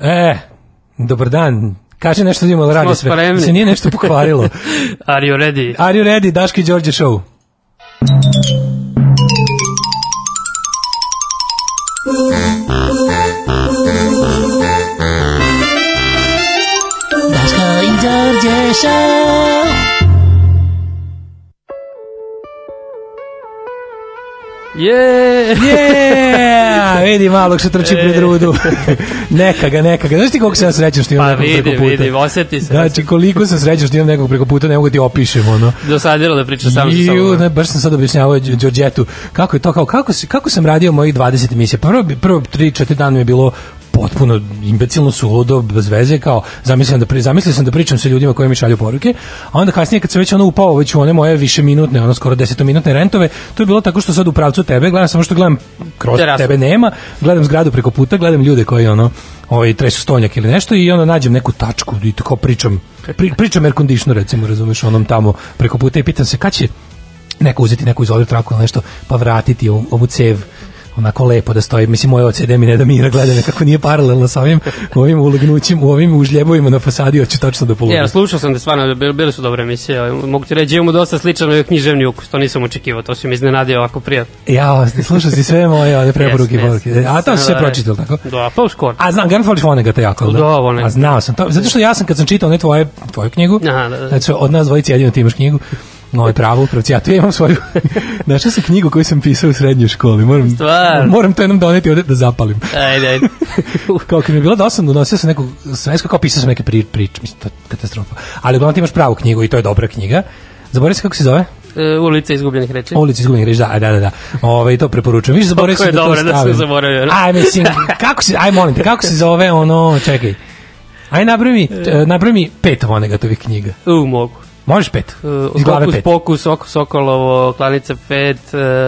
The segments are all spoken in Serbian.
E, dobar dan. Kaže nešto da imamo radi sve. spremni. Se nije nešto pokvarilo. Are you ready? Are you ready, Daški Đorđe show? Daško i Đorđe show. Je! Yeah! Vidi malog što trči pred rudu. neka ga, neka ga. Znaš ti koliko sam srećan što imam Pa nekog vidi, preko puta? vidi, osjeti se. Znači, koliko sam srećan što imam nekog preko puta, ne mogu da ti opišem, ono. Dosadilo da priča sam sa sobom. ne, baš sam sad objašnjavao Đorđetu kako je to, kao, kako, kako sam radio mojih 20 emisija. Prvo, prvo 3-4 dana mi je bilo potpuno imbecilno suludo, bez veze, kao zamislio, da, pri, zamislio sam da pričam sa ljudima koji mi šalju poruke, a onda kasnije kad sam već ono upao već u one moje više minutne, ono skoro 10 minutne rentove, to je bilo tako što sad u pravcu tebe, gledam samo što gledam kroz Terasu. tebe nema, gledam zgradu preko puta, gledam ljude koji ono ovaj tresu stonjak ili nešto i onda nađem neku tačku i tako pričam pri, pričam air conditioner recimo razumeš onom tamo preko puta i pitam se kad će neko uzeti neku izolir traku ili nešto pa vratiti ovu, ovu cev onako lepo da stoji, mislim moj OCD mi ne da mira gleda me kako nije paralelno sa ovim ovim ulegnućim, u ovim užljebovima na fasadi hoću tačno da poludim. Ja, slušao sam da stvarno bili, bili su dobre emisije. ovaj, Mogu ti reći, imamo dosta sličan ovaj književni ukus. To nisam očekivao, to si mi iznenadio ovako prijatno. Ja, slušao si sve moje one preporuke poruke. jes. A to si sve Da, pročitao, tako? Da, pa uskoro. A znam, garant voliš Vonegata jako, Da, Vonnegut. A znao sam to, zato što ja sam kad sam čitao ne tvoje, tvoju knjigu, Aha, da, da. znači od nas dvojice jedino ti imaš knjigu, No, je pravo, upravo ja tu imam svoju. Našao sam knjigu koju sam pisao u srednjoj školi. Moram, Stvarno? moram to jednom doneti ovde da zapalim. Ajde, ajde. kao kad mi je bilo dosadno, nosio sam neku svesku, kao pisao sam neke pri, prič, mislim, to je katastrofa. Ali uglavnom ti imaš pravu knjigu i to je dobra knjiga. Zaboravio se kako se zove? E, ulica izgubljenih reči. Ulici izgubljenih reči, da, da, da, da. Ove, to preporučujem. Više zaboravio je da to dobro da stavim. zaboravio, ne? Aj, mislim, kako se, aj molim te, kako se zove ono, čekaj. Aj, napravi mi, e, napravi mi pet Vonegatovih knjiga. U, mogu. Možeš pet? Uh, Hokus pet. pokus, oko Sokolovo, Klanica 5.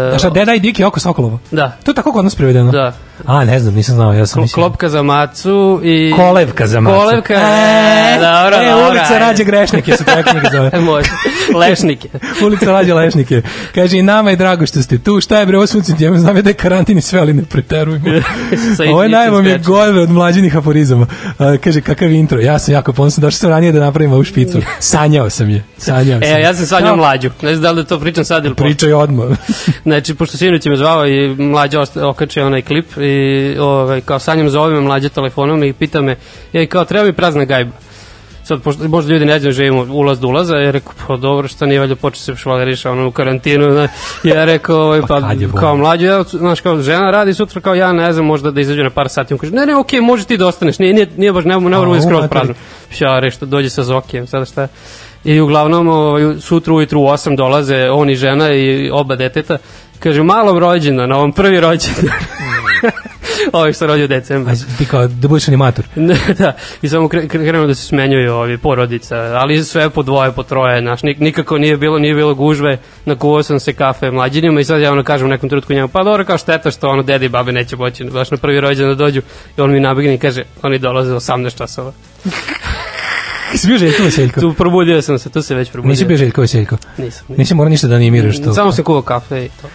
Uh, A šta, Deda i Diki oko Sokolovo? Da, To je tako kod nas prevedeno? da. A, ne znam, nisam znao, ja sam Klo- mislio. Klopka za macu i... Kolevka za macu. Kolevka, e, dobro, e, dobro. ulica rađe grešnike se ta knjiga zove. Može. Lešnike. ulica rađe lešnike. Kaže, i nama je drago što ste tu. Šta je bre, ovo sunce tijeme, znam je da je karantin i sve, ali ne preterujmo. Sa Ovo je istim najmo mi je golve od mlađinih aforizama. A, kaže, kakav intro. Ja sam jako ponosan, došao sam ranije da napravim ovu špicu. Sanjao sam je. Sanjao sam. E, ja sam sanjao mlađu. Ne znam da li da to pričam sad ili. Pričaj odmah. Znači, pošto sinoć me zvao i mlađa okačio onaj klip i ovaj, kao sanjam zove me mlađe telefonom i pita me, je kao treba mi prazna gajba. Sad, pošto možda ljudi ne znaju, živimo ulaz do ulaza, ja rekao, pa dobro, što nije valjda počeo se švaleriša ono u karantinu, ne? ja rekao, ovaj, pa, bolno? kao mlađe, ja, znaš, kao žena radi sutra, kao ja ne znam, možda da izađe na par sati, on kaže, ne, ne, okej, može ti da ostaneš, nije, nije, nije baš, ne, ne moramo A, biti skroz prazno. Ja rekao, dođe sa Zokijem, sada šta? I uglavnom, ovaj, sutra ujutru u 8 dolaze on i žena i oba deteta, kaže, malom rođena, na ovom prvi rođendan. Ovi što rođe u decembru. A ti kao da budeš animator. Ne, da, i samo kre, kre- krenu da se smenjuju ovi porodica, ali sve po dvoje, po troje, znaš, nik, nikako nije bilo, nije bilo gužve, nakuvao sam se kafe mlađinima i sad ja ono kažem u nekom trenutku njemu, pa dobro, kao šteta što ono dede i babe neće moći baš na prvi rođen da dođu i on mi nabegne i kaže, oni dolaze u 18 časova. Jesi bio Željko Veseljko? Tu probudio sam se, tu se već probudio. Nisi bio Željko Veseljko? Nisam. nisam. Nisi morao ništa da animiraš to. Samo sam kuvao kafe i to.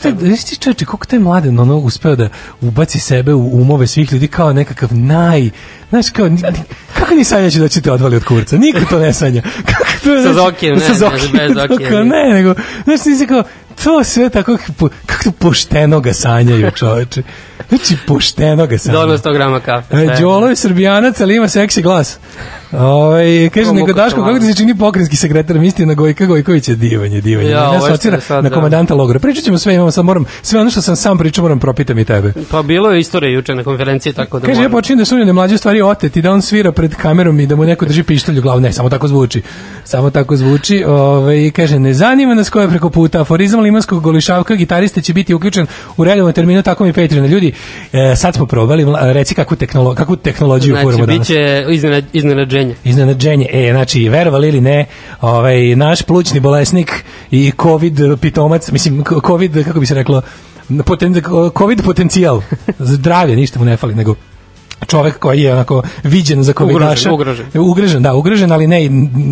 Sve, znaš ti čoveče, koliko taj mladen ono uspeo da ubaci sebe u umove svih ljudi kao nekakav naj, znaš kao, ni, ni, kako ni sanjaće da će te odvali od kurca? Niko to ne sanja. Kako to, Sa znaš, Zokijem, ne, sa ne, Zokijem, bez to Zokija, kao, ne. ne, nego, znaš ti si kao, to sve tako, kako to pošteno ga sanjaju čoveče. Znači, pošteno ga sanjaju. Dovoljno 100 grama kafe. E. Đolo je srbijanac, ali ima seksi glas. Ovaj kaže nego Daško kako ti se čini pokrenjski sekretar misli na Gojka Gojković je divanje, divanje. Ja, Ja, je asocira na da. komandanta logora. Pričat ćemo sve, imamo sad moram sve ono što sam sam pričao moram propitam i tebe. Pa bilo je istorija juče na konferenciji, tako da Kaže, ja moram. počinjem da sumnjam da mlađe stvari otet i da on svira pred kamerom i da mu neko drži pištolj u glavu. Ne, samo tako zvuči. Samo tako zvuči. Ove, i kaže, ne zanima nas ko je preko puta. Aforizam limanskog golišavka gitariste će biti uključen u redovnom terminu, tako mi Patreon. Ljudi, e, sad smo probali, reci kakvu, tehnolo, kakvu tehnologiju Znači, furamo danas. će iznenad, iznenađenje. Iznenađenje. E, znači, verovali ili ne, ovaj, naš plućni bolesnik i covid pitomac, mislim, covid, kako bi se reklo, poten, covid potencijal, zdravlje, ništa mu ne fali, nego čovek koji je onako viđen za covidaša. Ugrožen, Ugrožen, da, ugrožen, ali ne,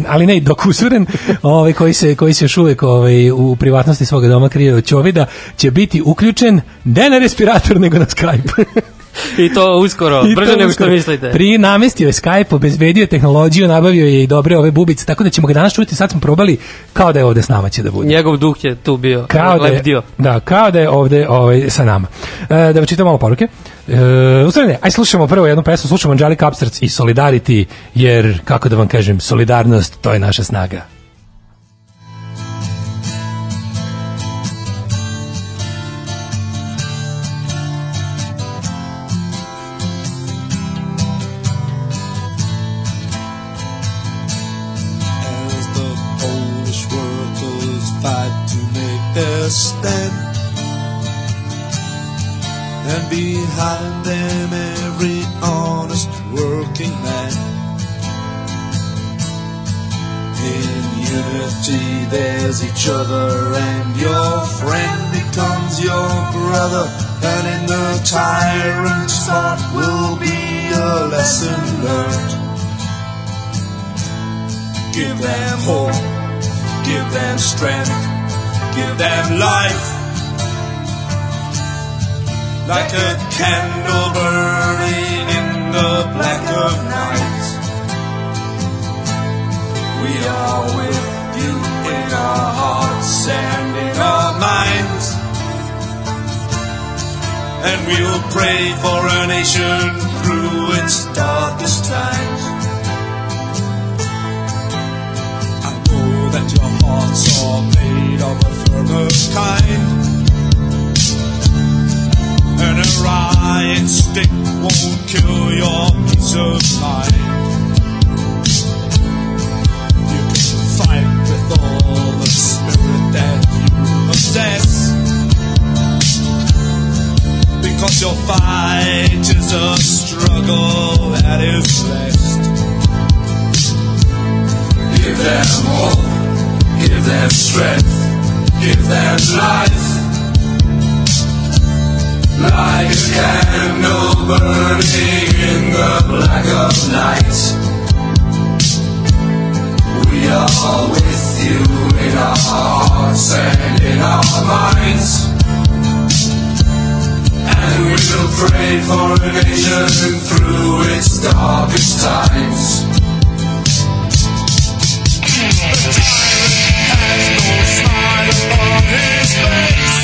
ali ne i dok usuren, ovaj, koji, se, koji se još uvek ovaj, u privatnosti svoga doma krije od čovida, će biti uključen ne na respirator, nego na Skype. I to uskoro, I to brže nego što uskoro. mislite. Pri namestio je Skype, obezbedio je tehnologiju, nabavio je i dobre ove bubice, tako da ćemo ga danas čuti, sad smo probali kao da je ovde s nama će da bude. Njegov duh je tu bio, Kao da je, lebdio. da, kao da je ovde ovaj, sa nama. E, da vam čitam malo poruke. E, u stvari ne, aj slušamo prvo jednu pesmu, slušamo Angelica Upstarts i Solidarity, jer, kako da vam kažem, solidarnost, to je naša snaga. Stand. And behind them every honest working man. In unity there's each other and your friend becomes your brother. And in the tyrant's heart will be a lesson learned. Give them hope, give them strength, give them life. Like a candle burning in the black of night. We are with you in our hearts and in our minds. And we'll pray for a nation through its darkest times. That your hearts are made of a firmer kind. And a riot stick won't kill your peace of mind. You can fight with all the spirit that you possess. Because your fight is a struggle that is blessed. Give them hope, give them strength, give them life. Like a candle burning in the black of night. We are with you in our hearts and in our minds. And we will pray for a nation through its darkest times. face.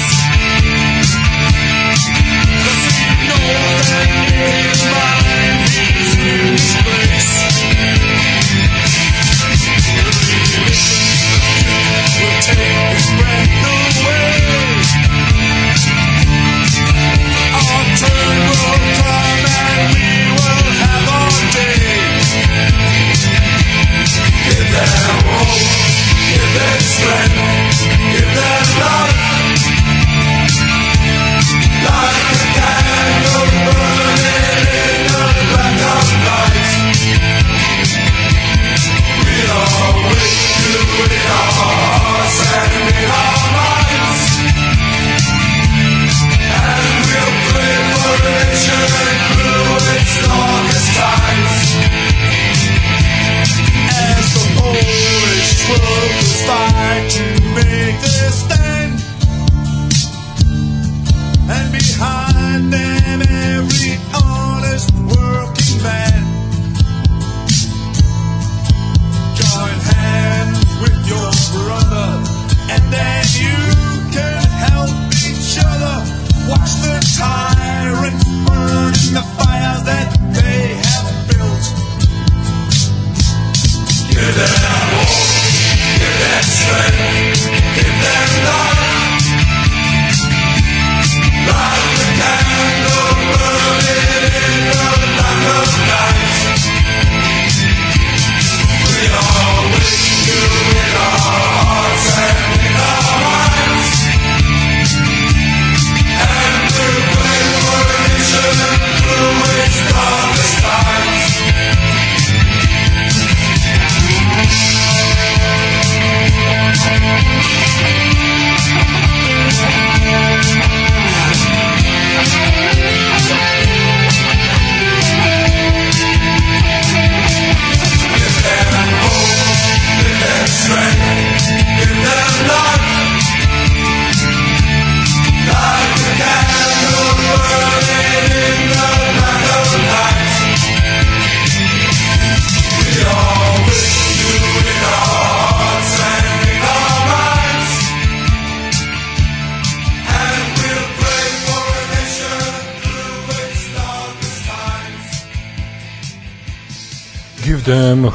Cause you know that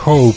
hope,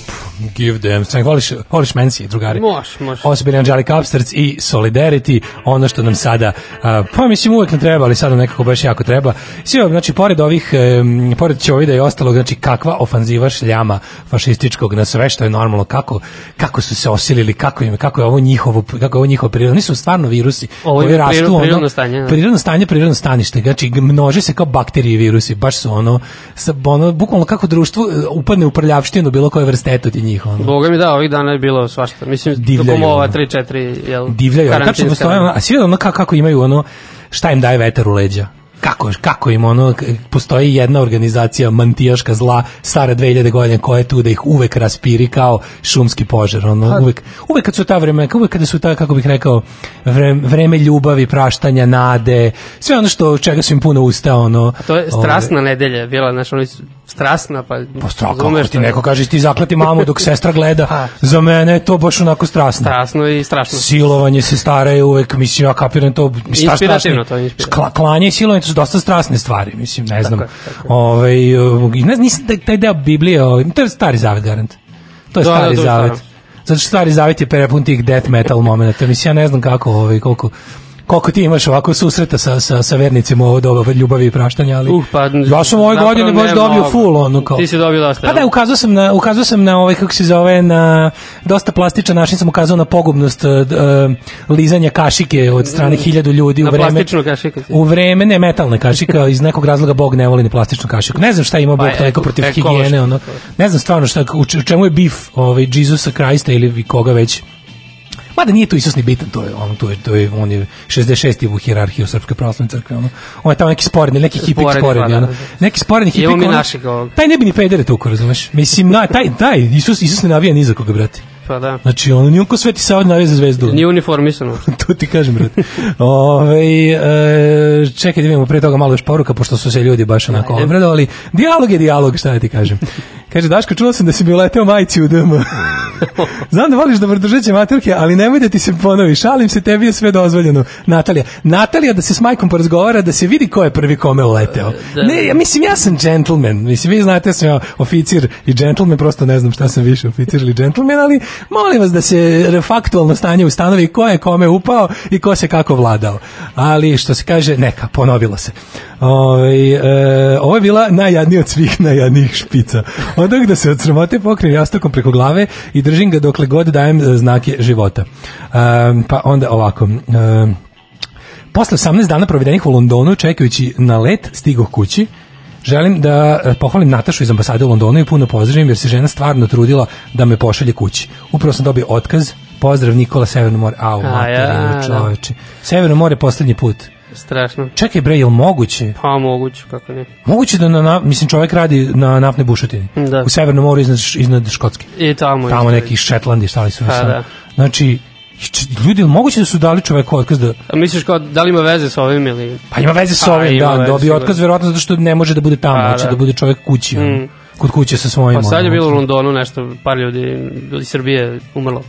them strength. Voliš, voliš Mansi, drugari? Može, može. Ovo su bili Angelic Upstarts i Solidarity, ono što nam sada, a, pa mislim uvek nam treba, ali sada nekako baš jako treba. Sve, znači, pored ovih, um, pored Ćovida i ostalog, znači, kakva ofanziva šljama fašističkog na sve što je normalno, kako, kako su se osilili, kako im, kako je ovo njihovo, kako je ovo njihovo prirodno, nisu stvarno virusi. Ovo je rastu, prirodno- ono, prirodno stanje, da. prirodno stanje, prirodno stanište, znači množe se kao bakterije i virusi, baš su ono, sa, ono bukvalno kako društvo e, upadne u prljavštinu bilo koje vrste eto ti njih. Ono. Boga mi da, ovih dana je bilo svašta. Mislim, Divljaju, tokom ova ono. 3-4, jel? divljaju, ali tačno postoje, a svi ono kako, kako imaju ono, šta im daje vetar u leđa? Kako, kako im ono, postoji jedna organizacija mantijaška zla, stara 2000 godina, koja je tu da ih uvek raspiri kao šumski požar, ono, uvek, uvek kad su ta vreme, uvek kada su ta, kako bih rekao, vreme, vreme ljubavi, praštanja, nade, sve ono što, čega su im puno usta, ono, To je strasna nedelja, bila, znaš, oni su strasna, pa... Pa kako razumeš ti neko kaže ti zaklati mamu dok sestra gleda. Za mene je to baš onako strasno. Strasno i strašno. Silovanje se stara je uvek, mislim, ja kapiram to. šta Inspirativno, to je inspirativno. Kla- klanje i silovanje to su dosta strasne stvari, mislim, ne znam. je, tako je. Ovaj, uh, ne znam, nisam taj, taj deo Biblije, ovaj, to je stari zavet, garant. To je Da, da, stari to je zavet. staro. Zato što stari zavet je prepun tih death metal momenta. Mislim, ja ne znam kako, ovaj, koliko, koliko ti imaš ovako susreta sa, sa, sa vernicima ovo doba ljubavi i praštanja, ali Uh, pa, ja sam ove godine baš dobio full ono kao. Ti si dobio dosta, Pa da, ukazao sam na ukazao sam na ovaj kako se zove na dosta plastičan način sam ukazao na pogubnost uh, lizanja kašike od strane hiljadu ljudi Na u vreme plastičnu kašiku u vreme ne metalne kašika iz nekog razloga Bog ne voli ni plastičnu kašiku. Ne znam šta ima Bog Pa, toliko protiv ekološki. higijene ono. Ne znam stvarno šta u čemu je bif ovaj Jesusa Krista ili koga već Mada nije tu Isus ni bitan, to je on, to je, to je, on je 66. u hijerarhiji u Srpskoj pravoslavnoj crkvi, ono. On je tamo neki sporedni, neki hipik Sporedni, sporedni, pa, ono. da, da. Neki sporedni hipik. Ono- našeg ovog. Taj ne bi ni pedere tuko, razumeš? Mislim, na, taj, taj, Isus, Isus ne navija ni za koga, brate. Pa da. Znači, on nije on ko Sveti Sava navija za zvezdu. Nije uniformisano. to ti kažem, brate. Ove, e, čekaj da vidimo pre toga malo još poruka, pošto su se ljudi baš onako obradovali. Dijalog je dijalog, šta da ti kažem. Kaže, Daško, čuo sam da si mi uleteo majci u DM. Znam da voliš dobrodržeće materke, ali nemoj da ti se ponovi. Šalim se, tebi je sve dozvoljeno. Natalija. Natalija da se s majkom porazgovara, da se vidi ko je prvi kome uleteo. Da. Ne, ja mislim, ja sam gentleman. Mislim, vi znate, ja sam ja oficir i gentleman, prosto ne znam šta sam više, oficir ili gentleman, ali molim vas da se faktualno stanje ustanovi ko je kome upao i ko se kako vladao. Ali, što se kaže, neka, ponovilo se. Ove, e, ovo je bila najjadnija od svih najjadnijih špica. Onda da se od sramote pokrijem jastokom preko glave i držim ga dokle god dajem e, znake života. Um, pa onda ovako... Um, Posle 18 dana provedenih u Londonu, čekajući na let, stigoh kući. Želim da pohvalim Natašu iz ambasade u Londonu i puno pozdravim jer se žena stvarno trudila da me pošalje kući. Upravo sam dobio otkaz. Pozdrav Nikola Severno more. Au, A, materinu, ja, da. čoveče. Severno more poslednji put. Strašno. Čekaj bre, jel moguće? Pa moguće, kako ne. Moguće da na, na mislim čovjek radi na naftnoj bušotini. Da. U Severnom moru iznad, iznad Škotske. I tamo. Tamo neki Šetlandi, šta li su Pa, da. Znači, ljudi, moguće da su dali čoveku otkaz da A misliš kao, da li ima veze sa ovim ili... Pa ima veze s Pa, ovim, ima da, dobio otkaz verovatno zato što ne može da bude tamo, Pa, hoće da. da. bude čovjek kući, Mm. kod kuće sa svojim. Pa sad je bilo u. Londonu nešto, par ljudi iz Srbije umrlo.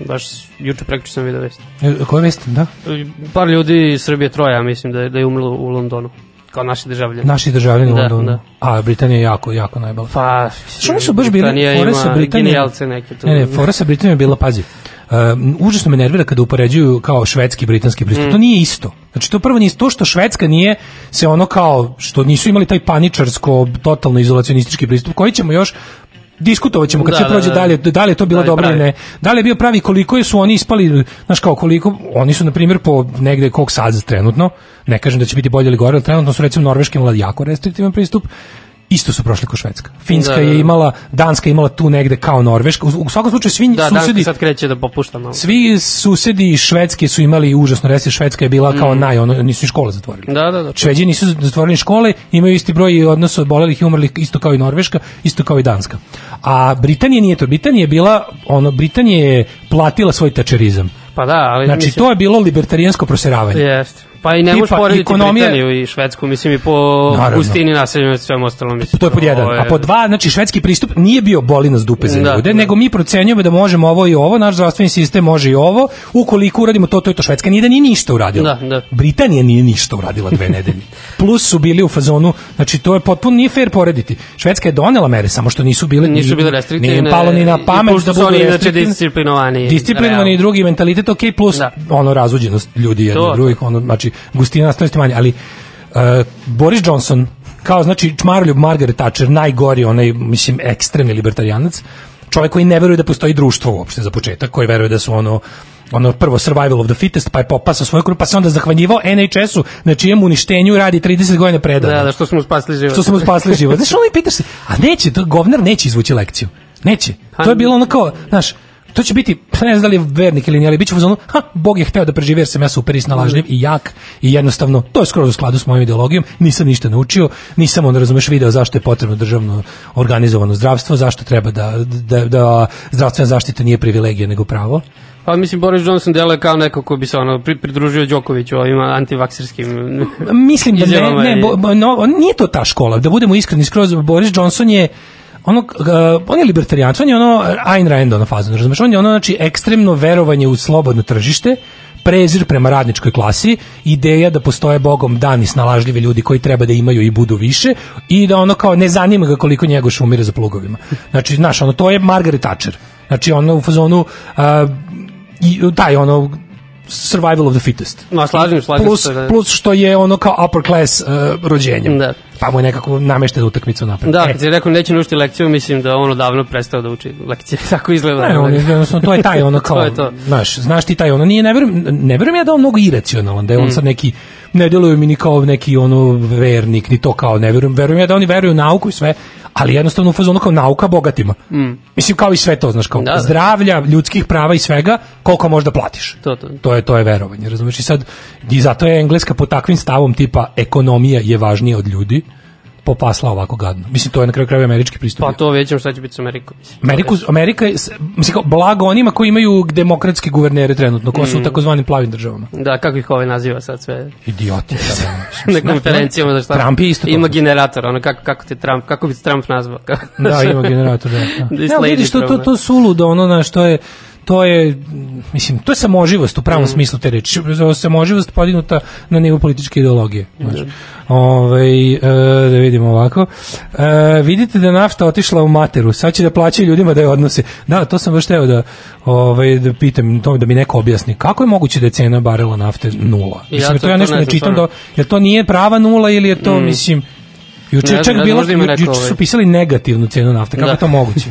Baš juče prekriče sam vidio vest. E, Koja vest, da? Par ljudi iz Srbije, troja, mislim da je, da je umrlo u Londonu. Kao naši državljani. Naši državljani u Da, Londonu. da. A, Britanija je jako, jako najbala. Pa, Što oni su baš bili, Britanija fore sa ima Britanijom- genijalce neke tu. Ne, ne, fora sa Britanijom je bila, pazi, Um, užasno me nervira kada upoređuju kao švedski i britanski pristup. Mm. To nije isto. Znači to prvo nije to što Švedska nije se ono kao što nisu imali taj paničarsko totalno izolacionistički pristup koji ćemo još diskutovat ćemo kad Da, sve da, prođe da. dalje, da li je to bilo Da dobro ili ne. Da li je bio pravi koliko je su oni ispali, znaš kao koliko, oni su na primjer po negde kog sad trenutno, ne kažem da će biti bolje ili gore, ali trenutno su recimo Norveška imala jako restriktivan pristup, isto su prošli ko Švedska. Finska Da, da, da. je imala, Danska je imala tu negde kao Norveška. U, u svakom slučaju svi Da, susedi Danska sad kreće da popušta malo. svi susedi Švedske su imali užasno resi Švedska je bila kao naj ono nisu ni škole zatvorili. Mm. Da, da, da. Šveđani nisu zatvorili škole, imaju isti broj odnos obolelih i umrlih isto kao i Norveška, isto kao i Danska. A Britanija nije to. Britanija je bila, ono, Britanija je platila svoj tačerizam. Pa da, ali Znači, mislim, to je bilo libertarijansko proseravanje. Jeste. Pa i ne možeš porediti ekonomija- Britaniju i Švedsku, mislim i po Naravno. gustini naseljenosti i svem ostalom. Mislim, To je pod jedan. ovo A pod dva, znači švedski pristup nije bio boli nas dupe za Da, ljude, da. nego mi procenjujemo da možemo ovo i ovo, naš zdravstveni sistem može i ovo, ukoliko uradimo to, to i to. Švedska nije da nije ništa uradila. Da, da. Britanija nije ništa uradila dve nedelje. Plus su bili u fazonu, znači to je potpuno nije fair porediti. Švedska je donela mere, samo što nisu bile Nisu bile restriktivne. Nije palo ni na pamet da su budu inače disciplinovani. Disciplinovani i drugi mentalitet, ok, plus Da. ono razuđenost ljudi jedni drugih, ono, znači gustina nastavnosti manje, ali uh, Boris Johnson, kao znači čmaroljub Margaret Thatcher, najgori, onaj, mislim, ekstremni libertarijanac, čovjek koji ne veruje da postoji društvo uopšte za početak, koji veruje da su ono ono prvo survival of the fittest, pa je popasao svoju krupu, pa se onda zahvaljivao NHS-u, na čijem uništenju radi 30 godina predano Da, da, što smo spasli život. što smo spasli život. Znaš, ono i pitaš se, a neće, to govnar neće izvući lekciju. Neće. To je bilo ono kao, znaš, to će biti, ne znam da li je vernik ili nije, ali bit će u fazonu, ha, Bog je hteo da preživi jer sam ja super i snalažljiv i jak i jednostavno, to je skoro u skladu s mojom ideologijom, nisam ništa naučio, nisam onda razumeš video zašto je potrebno državno organizovano zdravstvo, zašto treba da, da, da zdravstvena zaštita nije privilegija nego pravo. Pa mislim, Boris Johnson deluje kao neko ko bi se ono pri, pridružio Đokoviću ovim antivakserskim Mislim da ne, ne bo, no, nije to ta škola, da budemo iskreni skroz, Boris Johnson je ono, uh, on je libertarijanac, on je ono Ayn Rand ono fazon, razumeš, on je ono, znači, ekstremno verovanje u slobodno tržište, prezir prema radničkoj klasi, ideja da postoje bogom dani snalažljivi ljudi koji treba da imaju i budu više i da ono kao ne zanima ga koliko njegov umire za plugovima. Znači, znaš, ono, to je Margaret Thatcher. Znači, ono u fazonu, uh, i, taj ono, survival of the fittest Ma, slažem, slažem plus, se. Da. plus što je ono kao upper class uh, rođenjem. Da. Pa mu je nekako namešten utakmicu napred. Da, E, kad si rekao neće naučiti lekciju, mislim da on odavno prestao da uči lekcije. Tako izgleda. Ne, on je, jednostavno, to je taj ono kao, To je to. znaš, znaš ti taj ono, nije, ne verujem, ne verujem ja da je on mnogo iracionalan, da je on sad neki, ne deluje mi ni kao neki ono vernik, ni to kao, ne verujem, verujem ja da oni veruju u nauku i sve, ali jednostavno u fazonu kao nauka bogatima. Mislim, kao i sve to, znaš, kao Da, da. zdravlja, ljudskih prava i svega, koliko možda platiš. To, to. To je to je verovanje, razumeš? I sad i zato je engleska po takvim stavom tipa ekonomija je važnija od ljudi popasla ovako gadno. Mislim to je na kraju krajeva američki pristup. Pa to vidjet ćemo šta će biti sa Amerikom. Mislim. Ameriku, Amerika je, s- mislim, kao, blago onima koji imaju demokratske guvernere trenutno, ko Mm. su u takozvanim plavim državama. Da, kako ih ovaj naziva sad sve Idioti. na konferencijama za šta. Trump je isto to. Ima generator, ono kako, kako te Trump, kako bi te Trump nazvao. Da, ima generator, da. da. Lady vidiš, to, to, to suludo, ono, na što je, to je, mm, mislim, to je samoživost u pravom Mm. smislu te reči. Samoživost podignuta na nivo političke ideologije. Znaš. Ovaj, e, da vidimo ovako. E, vidite da nafta otišla u materu. Sad će da plaćaju ljudima da je odnose. Da, to sam baš teo da, ovaj, da pitam, to, da mi neko objasni. Kako je moguće da je cena barela nafte nula? Ja Mislim, to- to ja to nešto ne ne čitam. Da, jel to nije prava nula ili je to, mislim, Juče je čak bilo, juče ovaj- su pisali negativnu cenu nafte, kako Da. je to moguće?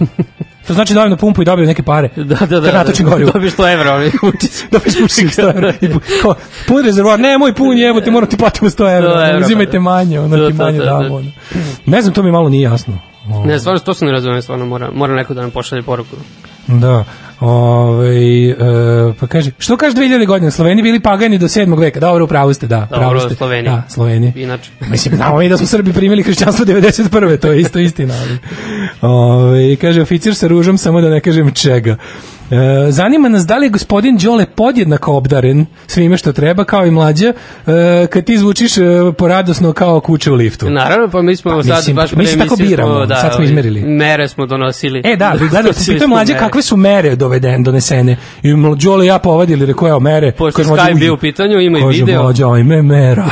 To znači da na pumpu i dobiju neke pare. Da, da, da. Kad natočim gorivo. Dobiš 100 evra, oni uči se. Dobiš pušik 100 evra. I pu- kao, pun rezervoar, ne, moj pun je, evo ti moram ti platimo 100 evra. 100 evra, Uzimajte pa da. manje, ono Da, ti da, manje da, da. damo. ono. Ne znam, to mi malo nije jasno. Ne, stvarno, to se ne razume, stvarno mora, mora neko da nam pošalje poruku. Da. Ove, e, pa kaže, što kaže 2000 godina? Sloveni bili pagani do 7. veka. Dobro, upravo ste, da. Dobro, pravo ste. Sloveni. Da, Sloveni. Inače. Mislim, znamo mi da smo Srbi primili hrišćanstvo 91. To je isto istina. Ali. Ove, kaže, oficir sa ružom, samo da ne kažem čega. E, zanima nas da li je gospodin Đole podjednako obdaren svime što treba, kao i mlađa, e, kad ti zvučiš e, poradosno kao kuće u liftu. Naravno, pa mi smo Pa, sad mislim, baš mi se pre tako biramo, smo, da, sad smo izmerili. Mere smo donosili. E da, vi gledali, se pitao mlađe mere. kakve su mere doveden, donesene. I Đole i ja povadili, rekao evo mere. Pošto Skype bio u pitanju, ima i Kaže, video. mlađe, ajme mera.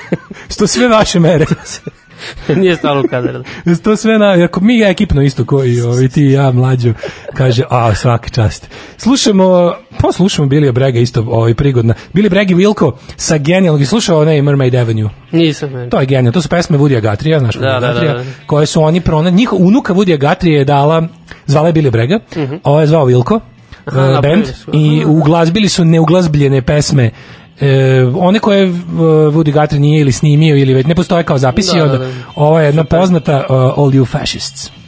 Sto sve vaše mere. Nije stalo u kadar. to sve na, ako mi ekipno isto koji ovi ti i ja mlađu kaže a svaka čast. Slušamo, pa slušamo Billy Brega isto ovaj prigodna. Billy Breg i Wilco sa genijalnog, i slušao onaj Mermaid Avenue. Nisam, meni. To je genijalno, to su pesme Woody Gatrija, znaš Da, da, da, da. koje su oni pronašli. Njihov unuka Woody Gatrija je dala, zvala je Billy Brega, ovo je zvao Wilco, Mhm. Aha, uh, napravili band, i aha. uglazbili su neuglazbljene pesme E, one koje uh, Woody Guthrie nije ili snimio ili već ne postoje kao zapisi Da, da, da. ova je jedna poznata uh, All You Fascists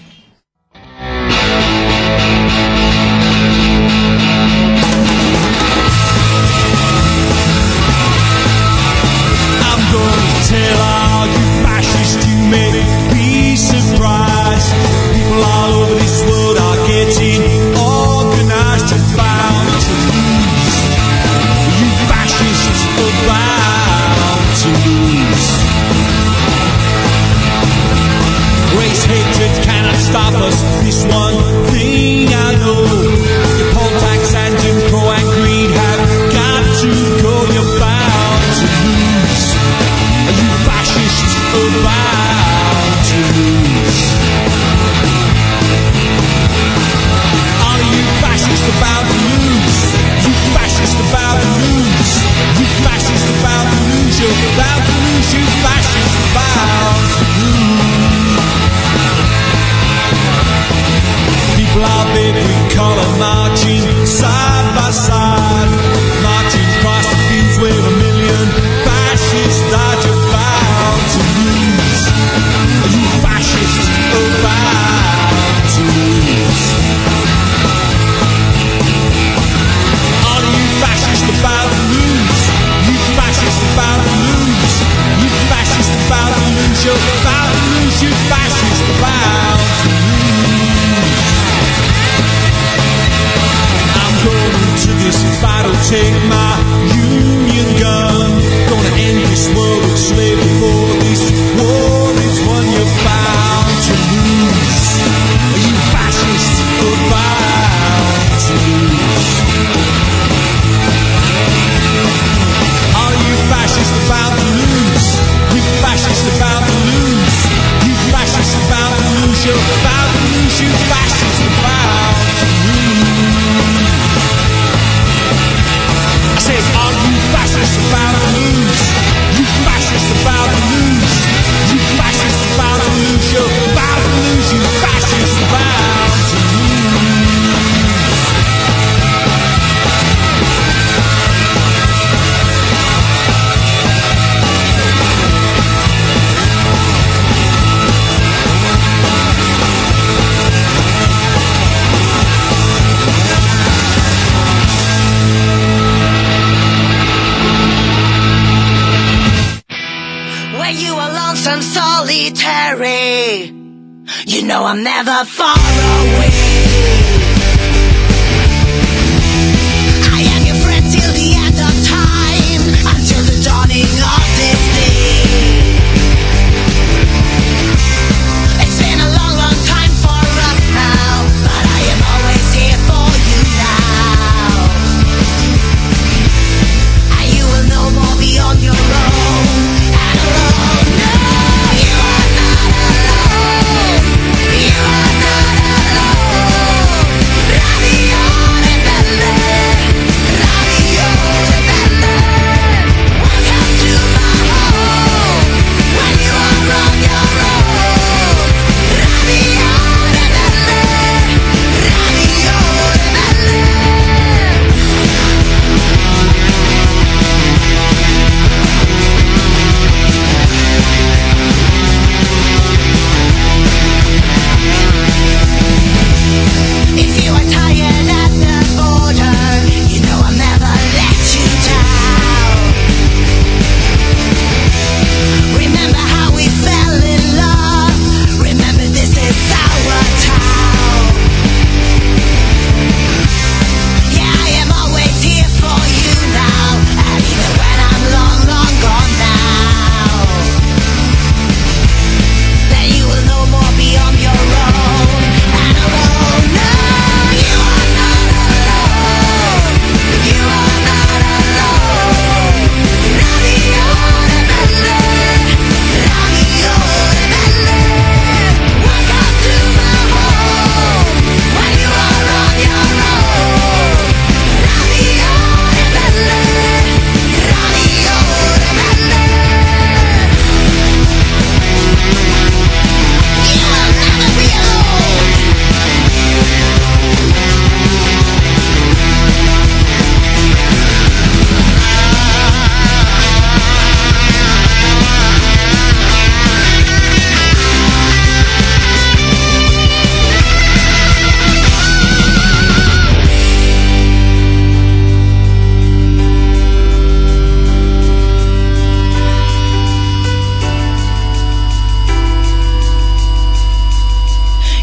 this battle, take my union gun. Gonna end this world of slavery before this war is won. You're bound to lose. Are you fascists? You're bound to lose. Are you fascists about to lose? You fascists about to lose. You fascists about to lose. You're about to lose. You fascist. know I'm never falling.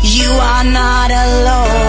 You are not alone.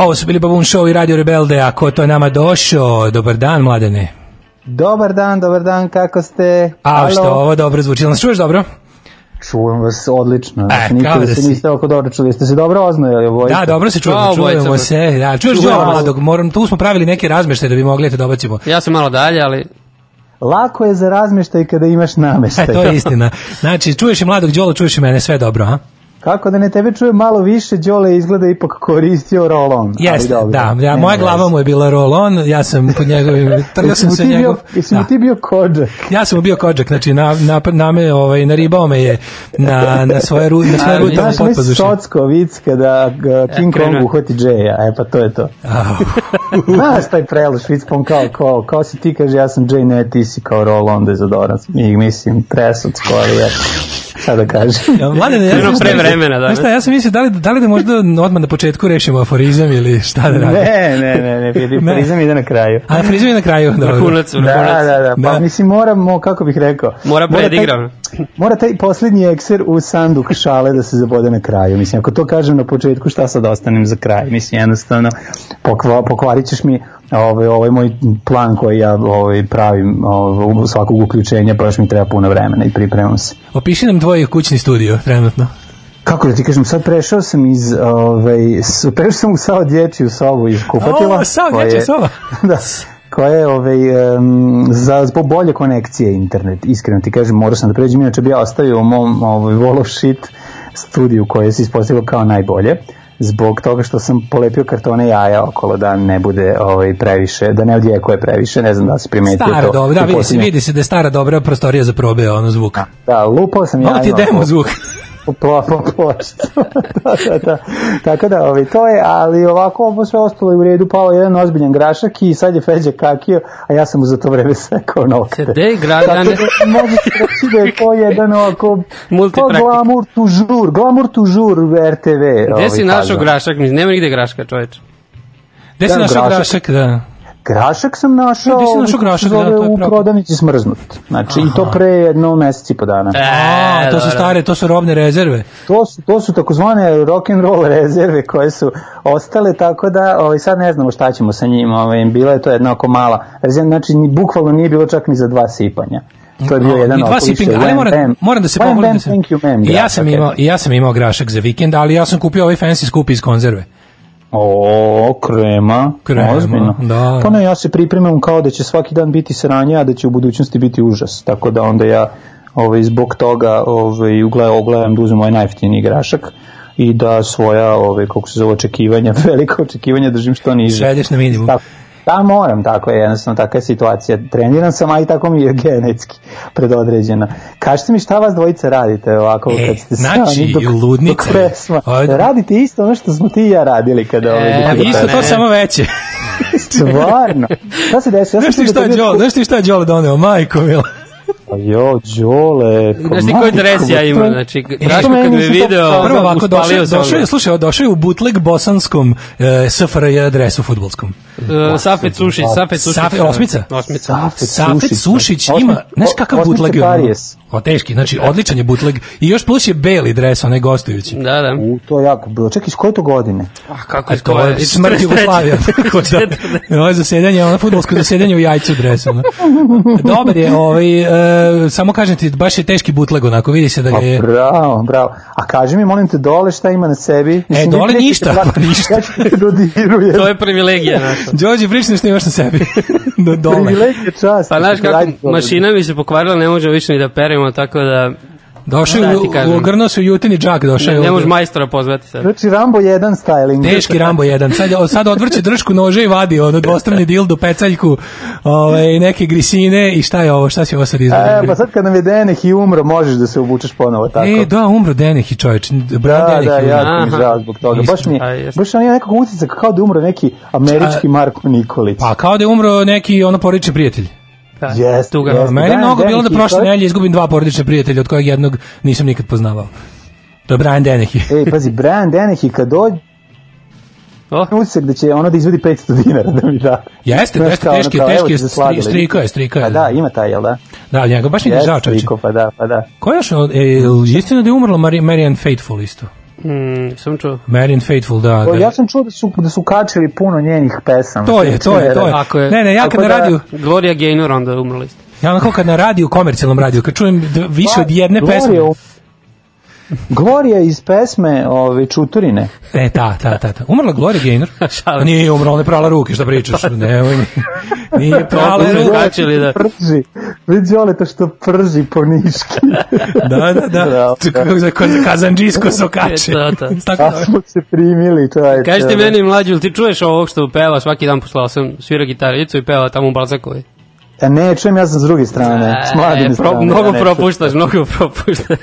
Ovo su bili Babun Show i Radio Rebelde, a ko to je nama došao? Dobar dan, mladene. Dobar dan, dobar dan, kako ste? A Halo? što, ovo dobro zvuči. Nas čuješ dobro? Čujem vas odlično. E, E, nikada da se si. niste oko dobro čuli. Jeste se dobro oznojali obojice? Da, dobro se čujemo, čujemo se. Da, čuješ. Đolo mladog, moram, tu smo pravili neke razmeštaje da bi mogli da te dobacimo. Ja sam malo dalje, ali Lako je za razmeštaj kada imaš E, nameštaj. to je istina. Znači, čuješ i mladog Đolo, čuješ i mene, sve dobro, a? Kako da ne tebe čuje malo više, Đole izgleda ipak koristio roll-on. ali Jeste, dobro, da, ja, nema moja veze. glava mu je bila roll-on, ja sam pod njegovim, trljao sam se njegov... jesi mu Da. ti bio kođak? Ja sam mu bio kođak, znači na, na, na me, ovaj, naribao me je na, na svoje, ru, na svoje A, rutama Znaš, onaj potpazuše. Socko vic kada King. Kong uhvati Jaya, e pa to je to. Znaš taj preloš, vic pom kao, kao, kao si ti kaže ja sam Jay, ne ti si kao roll-on dezodorans. I mislim, tresac skoro je. Šta da kažem? Ja, Mladene, ja sam pre vremena, da. Šta, ja sam mislio da li, da li da možda odmah na početku rešimo aforizam ili šta da radimo. Ne, ne, ne, ne, prizam ide na kraju. A aforizam je na kraju. dobro. vrhunac, Da, vrhunac. da, da, pa Da. mislim moramo, kako bih rekao, Mora predigram. Mora taj posljednji ekser u sanduk šale da se zabode na kraju. Mislim, ako to kažem na početku, šta sad ostanem za kraj? Mislim, jednostavno, pokva, pokvarit ćeš mi ovaj, ovaj moj plan koji ja ovaj, pravim ovaj, svakog uključenja, pa još mi treba puno vremena i pripremam se. Opiši nam tvoj kućni studio trenutno. Kako da ti kažem, sad prešao sam iz, ovaj, prešao sam u sao dječju sobu iz kupatila. O, sao dječja je- soba. da, koja je ovaj, um, za zbog bolje konekcije internet. Iskreno ti kažem, morao sam da pređem, inače bi ja ostavio u mom ovaj, wall of shit studiju koje se ispostavilo kao najbolje zbog toga što sam polepio kartone jaja okolo da ne bude ovaj previše, da ne odjekuje previše, ne znam da si primetio Stara to. dobra, da, vidi se, vidi se da je stara dobra prostorija za probe, ono zvuk. Da, lupao sam Malo ti je jajima demo zvuk. po, po, po pločcu. da, da, da. Tako da, ovaj, to je, ali ovako ovo sve ostalo je u redu, pao je jedan ozbiljan grašak i sad je Feđa kakio, a ja sam mu za to vreme sekao nokte. Gde je grad? Tako Ja ne- da mogu se reći da je to jedan ovako pa Multipraktik. glamour toujours, glamour toujours RTV. Gde si ovaj, našao faza. grašak? Nema nigde graška, čoveče. Gde si našao grašak. grašak, da. Grašak sam našao, Gde si našao grašak, da, zove, to je u prodavnici smrznut. Znači, i to pre jedno meseci i po dana. A, to su stare, to su robne rezerve. To su, to su takozvane rock and roll rezerve koje su ostale tako da ovaj, sad ne znamo šta ćemo sa njima. Ovaj, bila je to jedna oko mala rezerva, znači ni, bukvalno nije bilo čak ni za dva sipanja. To je bio jedan I dva sipinga, ali moram, bam. moram da se pohvalim. Da sam, thank you, ma'am, I ja sam, imao, I ja sam imao grašak za vikend, ali ja sam kupio ovaj fancy skup iz konzerve. O, krema, Krema, ozbiljno. da. Pa ne, ja se pripremam kao da će svaki dan biti sranje, a da će u budućnosti biti užas. Tako da onda ja ovaj, zbog toga ovaj, ugledam, ogledam da uzmem ovaj najjeftiniji grašak i da svoja, ovaj, kako se zove, očekivanja, velika očekivanja držim što niže. Svedeš na minimum. Tako, da, moram, tako je, jednostavno, takva je situacija. Treniran sam, a i tako mi je genetski predodređeno. Kažite mi šta vas dvojica radite ovako E, kad ste znači, dok, dok je. pesma. Ajde. Radite isto ono što smo ti i ja radili kada ovaj, E, dok Isto to ne. samo veće. Stvarno. Šta se desilo? Ja Znaš ti šta je Đole, znaš ti šta je Đole doneo, majko mila. Pa jo, Đole. pa Znaš ti koji dres ja imam, znači, što Graško kad me to video? Prvo ovako, došao, uspalio se došao, slušaj, došao je u bootleg bosanskom e, SFRJ adresu futbolskom. Uh, Safet Sušić, Safet Sušić. Safet- osmica? Osmica. Safet Safet Sušić ima, znaš kakav bootleg je. O, teški, znači odličan je bootleg i još plus je beli dres, onaj gostujući. Da, da. U, to je jako bilo. Čekaj, iz koje to godine? A kako A je to je smrt Jugoslavija. Da, ovo je zasedanje, ono futbolsko zasedanje u jajcu dresu. Dobar je, ovaj, e, samo kažem ti, baš je teški bootleg onako, vidi se da Pa je... bravo, bravo. A kaži mi, molim te, dole šta ima na sebi? E, dole nećete ništa, da- pa ništa. Ja ću te dodirujem. To je privilegija naša. Đorđe, pričaj što imaš na sebi. Do dole. Privilegija čast. Pa znaš kako, mašina mi se pokvarila, ne može više ni da peremo, tako da Došao je, ti u- ugrnuo se u jutini džak, došao ne, je. ne može majstora pozvati sad. Znači, Rambo 1 styling. Teški Rambo jedan. Sad, sad odvrće dršku nože i vadi ono dvostrani dildo, pecaljku, ovaj, neke grisine i šta je ovo, šta si ovo sad E, izgledali? pa sad kad nam je Deneh i umro, možeš da se obučeš ponovo tako. E, da, umro Denehi čovječ. Bran Da, Deneh da, ja mi žao zbog toga. Baš mi A, je, jeste. baš on je nekog utisak kao da umro neki američki Marko Nikolić. Pa kao da je umro neki ono porodični prijatelj. Da, Jeste, tuga. jeste. Meni je mnogo bilo da prošle nedelje izgubim dva porodične prijatelja, od kojeg jednog nisam nikad poznavao. To je Brian Dennehy. Ej, pazi, Brian Deneh i kad dođe O, utisak da će ono da izvodi 500 dinara da mi da. Jeste, Znaš, jeste, teški, kao, teški, stri, strika je, strika je. Pa da, ima taj, jel da? Da, njega baš mi je žao. Striko, pa da, pa da. Ko je još, e, istina da je umrla Mari, Marianne Faithful isto? Mm, sam čuo. Marian Faithful, da. Da. Ja sam čuo da su, da su kačili puno njenih pesama. To je, to je, to je. Ako je- Ne, ne, ja kad na da- radiju, Gloria Gaynor onda umrla isto. ja onako kad na radiju, komercijalnom radiju, kad čujem d- više od jedne Gloria pesme, u- Gloria iz pesme ove, Čuturine. E, ta, ta, ta, ta. Umrla Gloria Gaynor? Šalim. Nije umrla, ona je prala ruke, šta pričaš? Nemoj mi. Nije prala ruke. kačili da... Prži. Vidi Oleta što prži po niški. Da, da, da. Kako za kazanđisko sokače. Da, da. Tako da. smo se primili, čoveče. Kaži ti meni mlađu, jel ti čuješ ovog što peva svaki dan posle 8, svira gitaricu i peva tamo u Balzakovi? A ne, čujem ja sam s druge strane, s mladine E, pro, strane. mnogo ja ne propuštaš, mnogo propuštaš.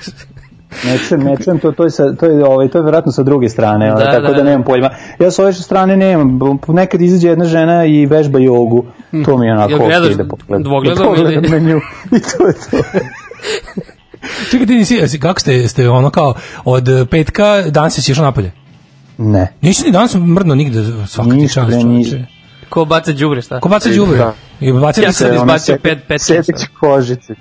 Ne čujem, ne čujem, to, to, je sa, to, je, ovaj, to je vjerojatno sa druge strane, ovaj, Da, tako da, da, da. nemam pojma. Ja sa ove strane nemam, nekad izađe jedna žena i vežba jogu, to mi je onako Jel gledaš da pogledam. dvogledom pogledam ili- na nju i to je to. Čekaj, ti nisi, kako ste, ste ono kao, od petka danas si išao napolje? Ne. Nisi ni danas mrdno nigde svaka ti čast. čoveče. Ko baca đubre, šta? Ko baca đubre? Da. I baca Ja sam izbacio pet- pet časa. kožice.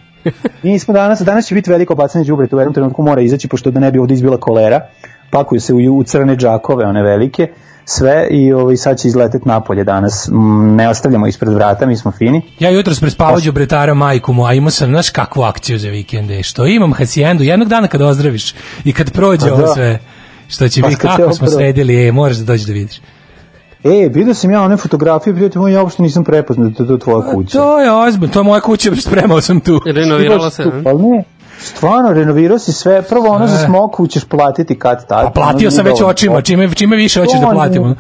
Nismo danas, danas će biti veliko bacanje đubreta, u jednom trenutku mora izaći, pošto da ne bi ovde izbila kolera, pakuju se u, u crne džakove, one velike, sve i ovaj, sad će izleteti napolje danas. Ne ostavljamo ispred vrata, mi smo fini. Ja jutros prespavao đubretara majku mu, a imao sam, znaš kakvu akciju za vikende, što imam hacijendu, jednog dana kad ozdraviš i kad prođe ovo da. sve, što će Pa biti, kako smo sredili, e, moraš da dođeš da vidiš. E, vidio sam ja one fotografije, prijatelj moj, ja uopšte nisam prepoznao da je to tvoja kuća. To je ozbiljno, to je moja kuća, spremao sam tu. Renovirala se, Tu, ne? Ali ne, stvarno, renovirao si sve, prvo ono za smoku ćeš platiti kad tad. A platio sam već očima, čime, čime više hoćeš da platimo.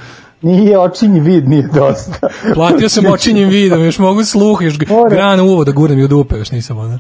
Nije, očinji vid, nije dosta. Platio sam očinjim vidom, još mogu sluh, još granu uvo da gurnem i u dupe, još nisam ono.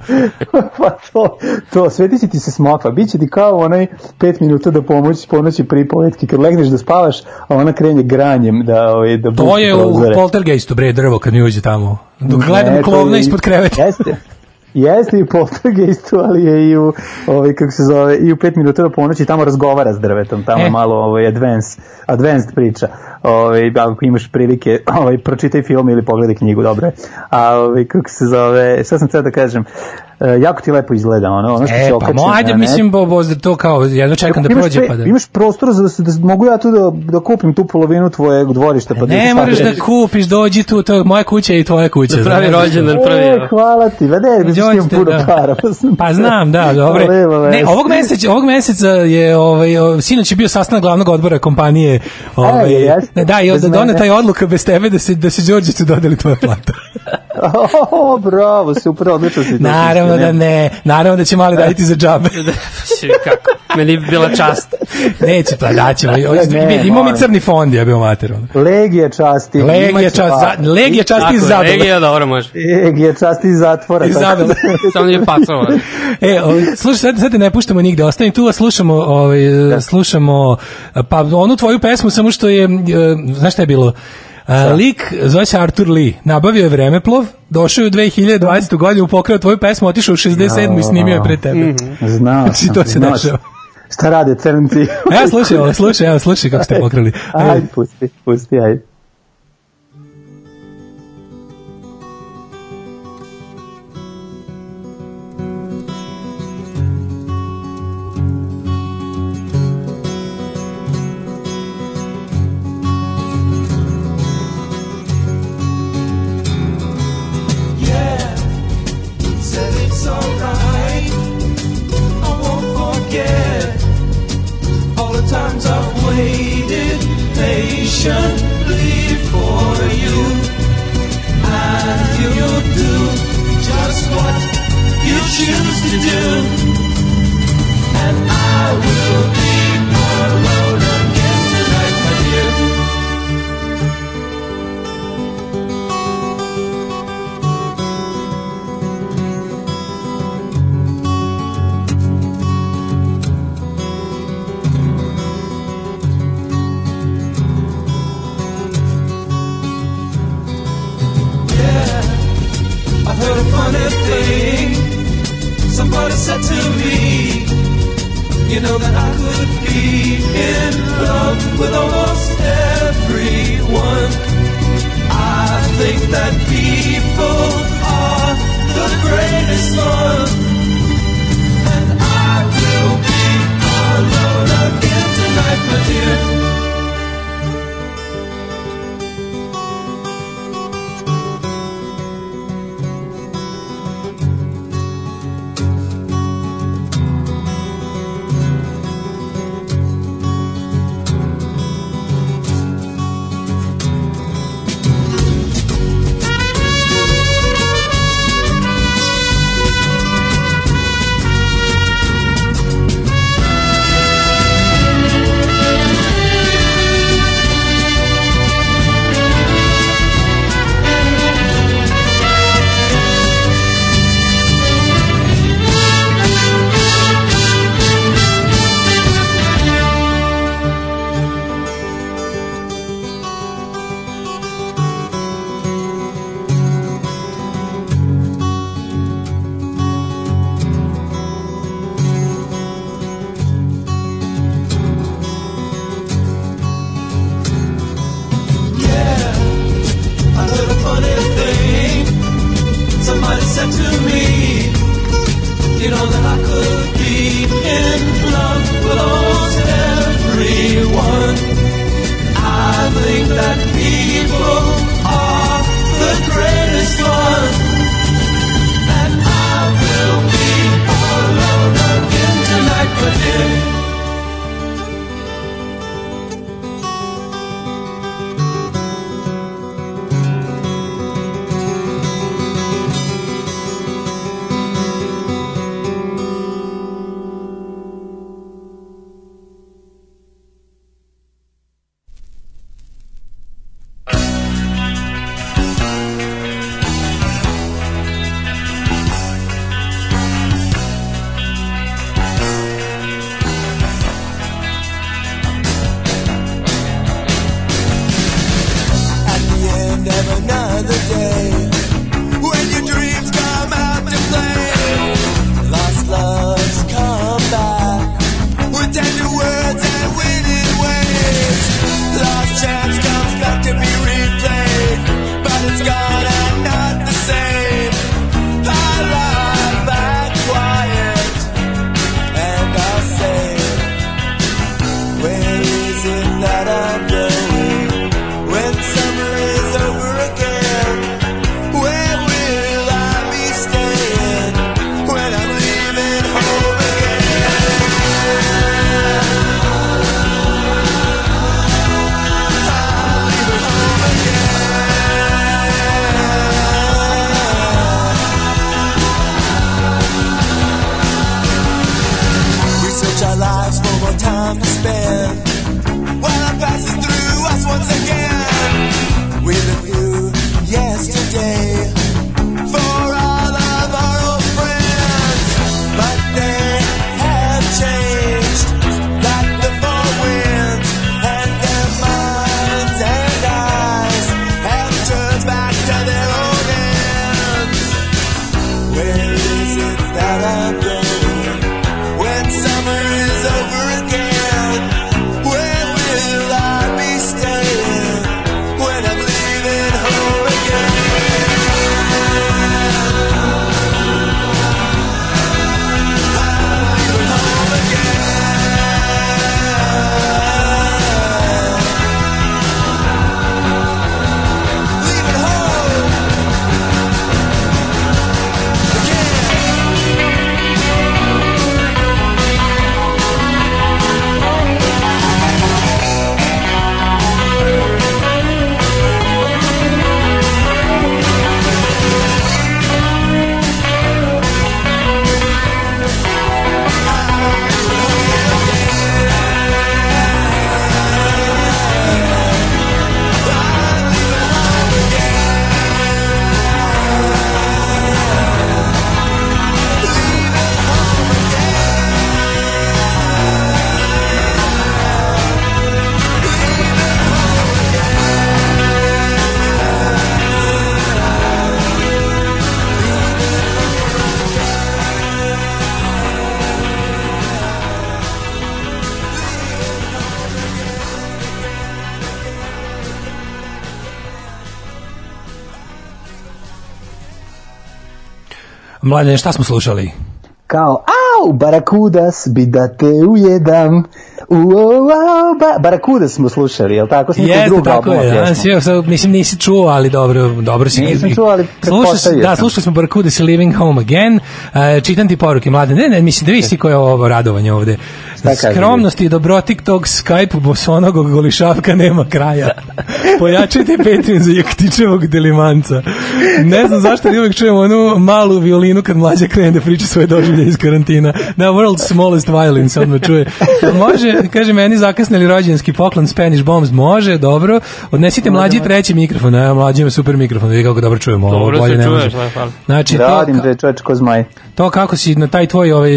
pa to, to, sveti će ti se smoka, bit će ti kao onaj pet minuta da pomoći ponoći pripovetki, kad legneš da spavaš, a ona krenje granjem da, ovaj, da To je u prozore. poltergeistu, bre, drvo kad mi uđe tamo. Dok gledam Ne, klovna je- ispod kreveta. Jeste. Jeste i poltergeistu, ali je i u, ovaj, kako se zove, i u pet minuta do ponoći tamo razgovara s drvetom, tamo E. malo ovaj, advanced, advanced priča. Ovaj, ako imaš prilike, ovaj, pročitaj film ili pogledaj knjigu, dobro. A ovaj, kako se zove, šta sam htio da kažem, e, jako ti lepo izgleda, ono, ono što E, se pa okači mo, ajde, mislim, bo, bo, to kao, jedno čekam da Imaš prođe pa da... Imaš prostor za da, se, da mogu ja tu da, da kupim tu polovinu tvojeg dvorišta. Pa da Ne ti moraš da kupiš, dođi tu, to je moja kuća i tvoja kuća. Da pravi rođendan prvi. E, hvala ti, va ne, mislim imam puno da. para. Pa, sam- Pa znam, da, dobro. Ne, ovog meseca, ovog meseca je ovaj o, sinoć je bio sastanak glavnog odbora kompanije. Ovaj, E, jeste. da, i onda doneta je odluka bez tebe da se da se Đorđetu dodeli tvoja plata. O, bravo, super, odlično si naravno da ne, naravno da će mali raditi za džabe. Svi kako. Meni bi bila čast. Neće pa daćemo. Ne, Imamo mi crni fond, ja bio mater. ono. Legije časti. Legija imaće čast, para. za, legija čast iz Tako, Zadole. regija, dobro može. Legije časti iz zatvora. Iz da- Samo nije pacova. E, o, slušaj, sad, sad te ne puštamo nigde, ostajem tu, a slušamo, ovaj, slušamo, pa onu tvoju pesmu, samo što je, e, znaš šta je bilo? A, lik zove se Arthur Lee, nabavio je vremeplov, došao je u 2020. godinu, pokrao tvoju pesmu, otišao u 67. i snimio je pre tebe. Znao Znači, sam. to se dešava. Šta rade crnci? Evo, slušaj, slušaj, evo, slušaj kako ste pokrali. Ajde, pusti, pusti, ajde. Search our lives for more time to spend. While I'm passing through us once again, we live Mladene, šta smo slušali? Kao, au, barakudas, bi da te ujedam. Ba, barakudas smo slušali, jel tako? Smo Jeste, drugog tako je. sad, mislim, nisi čuo, ali dobro, dobro si. Nisam čuo, ali Slušao, pretpostavio Da, slušali smo Barkuda si Living Home Again. Uh, čitam ti poruke, mlade. Ne, ne, mislim da vidi si koje je ovo radovanje ovde. Šta kaže? Skromnost i dobrotik tog Skype bosonogog golišavka nema kraja. Pojačajte Patreon za Jaktičevog delimanca. Ne znam zašto ali uvijek čujemo onu malu violinu kad mlađa krene da priča svoje doživlje iz karantina. Na world's smallest violin se odmah čuje. Može, kaže meni zakasnili rođenski poklon Spanish Bombs. Može, dobro. Odnesite mlađi treći mikrofon. Ne, mlađi ima super mikrofon. Vidi kako dobro čujemo. Ovo Dobro bolje se ne čuješ, da, hvala. Znači, to, Radim, bre, čoveč, ko zmaj. to kako si na taj tvoj ovaj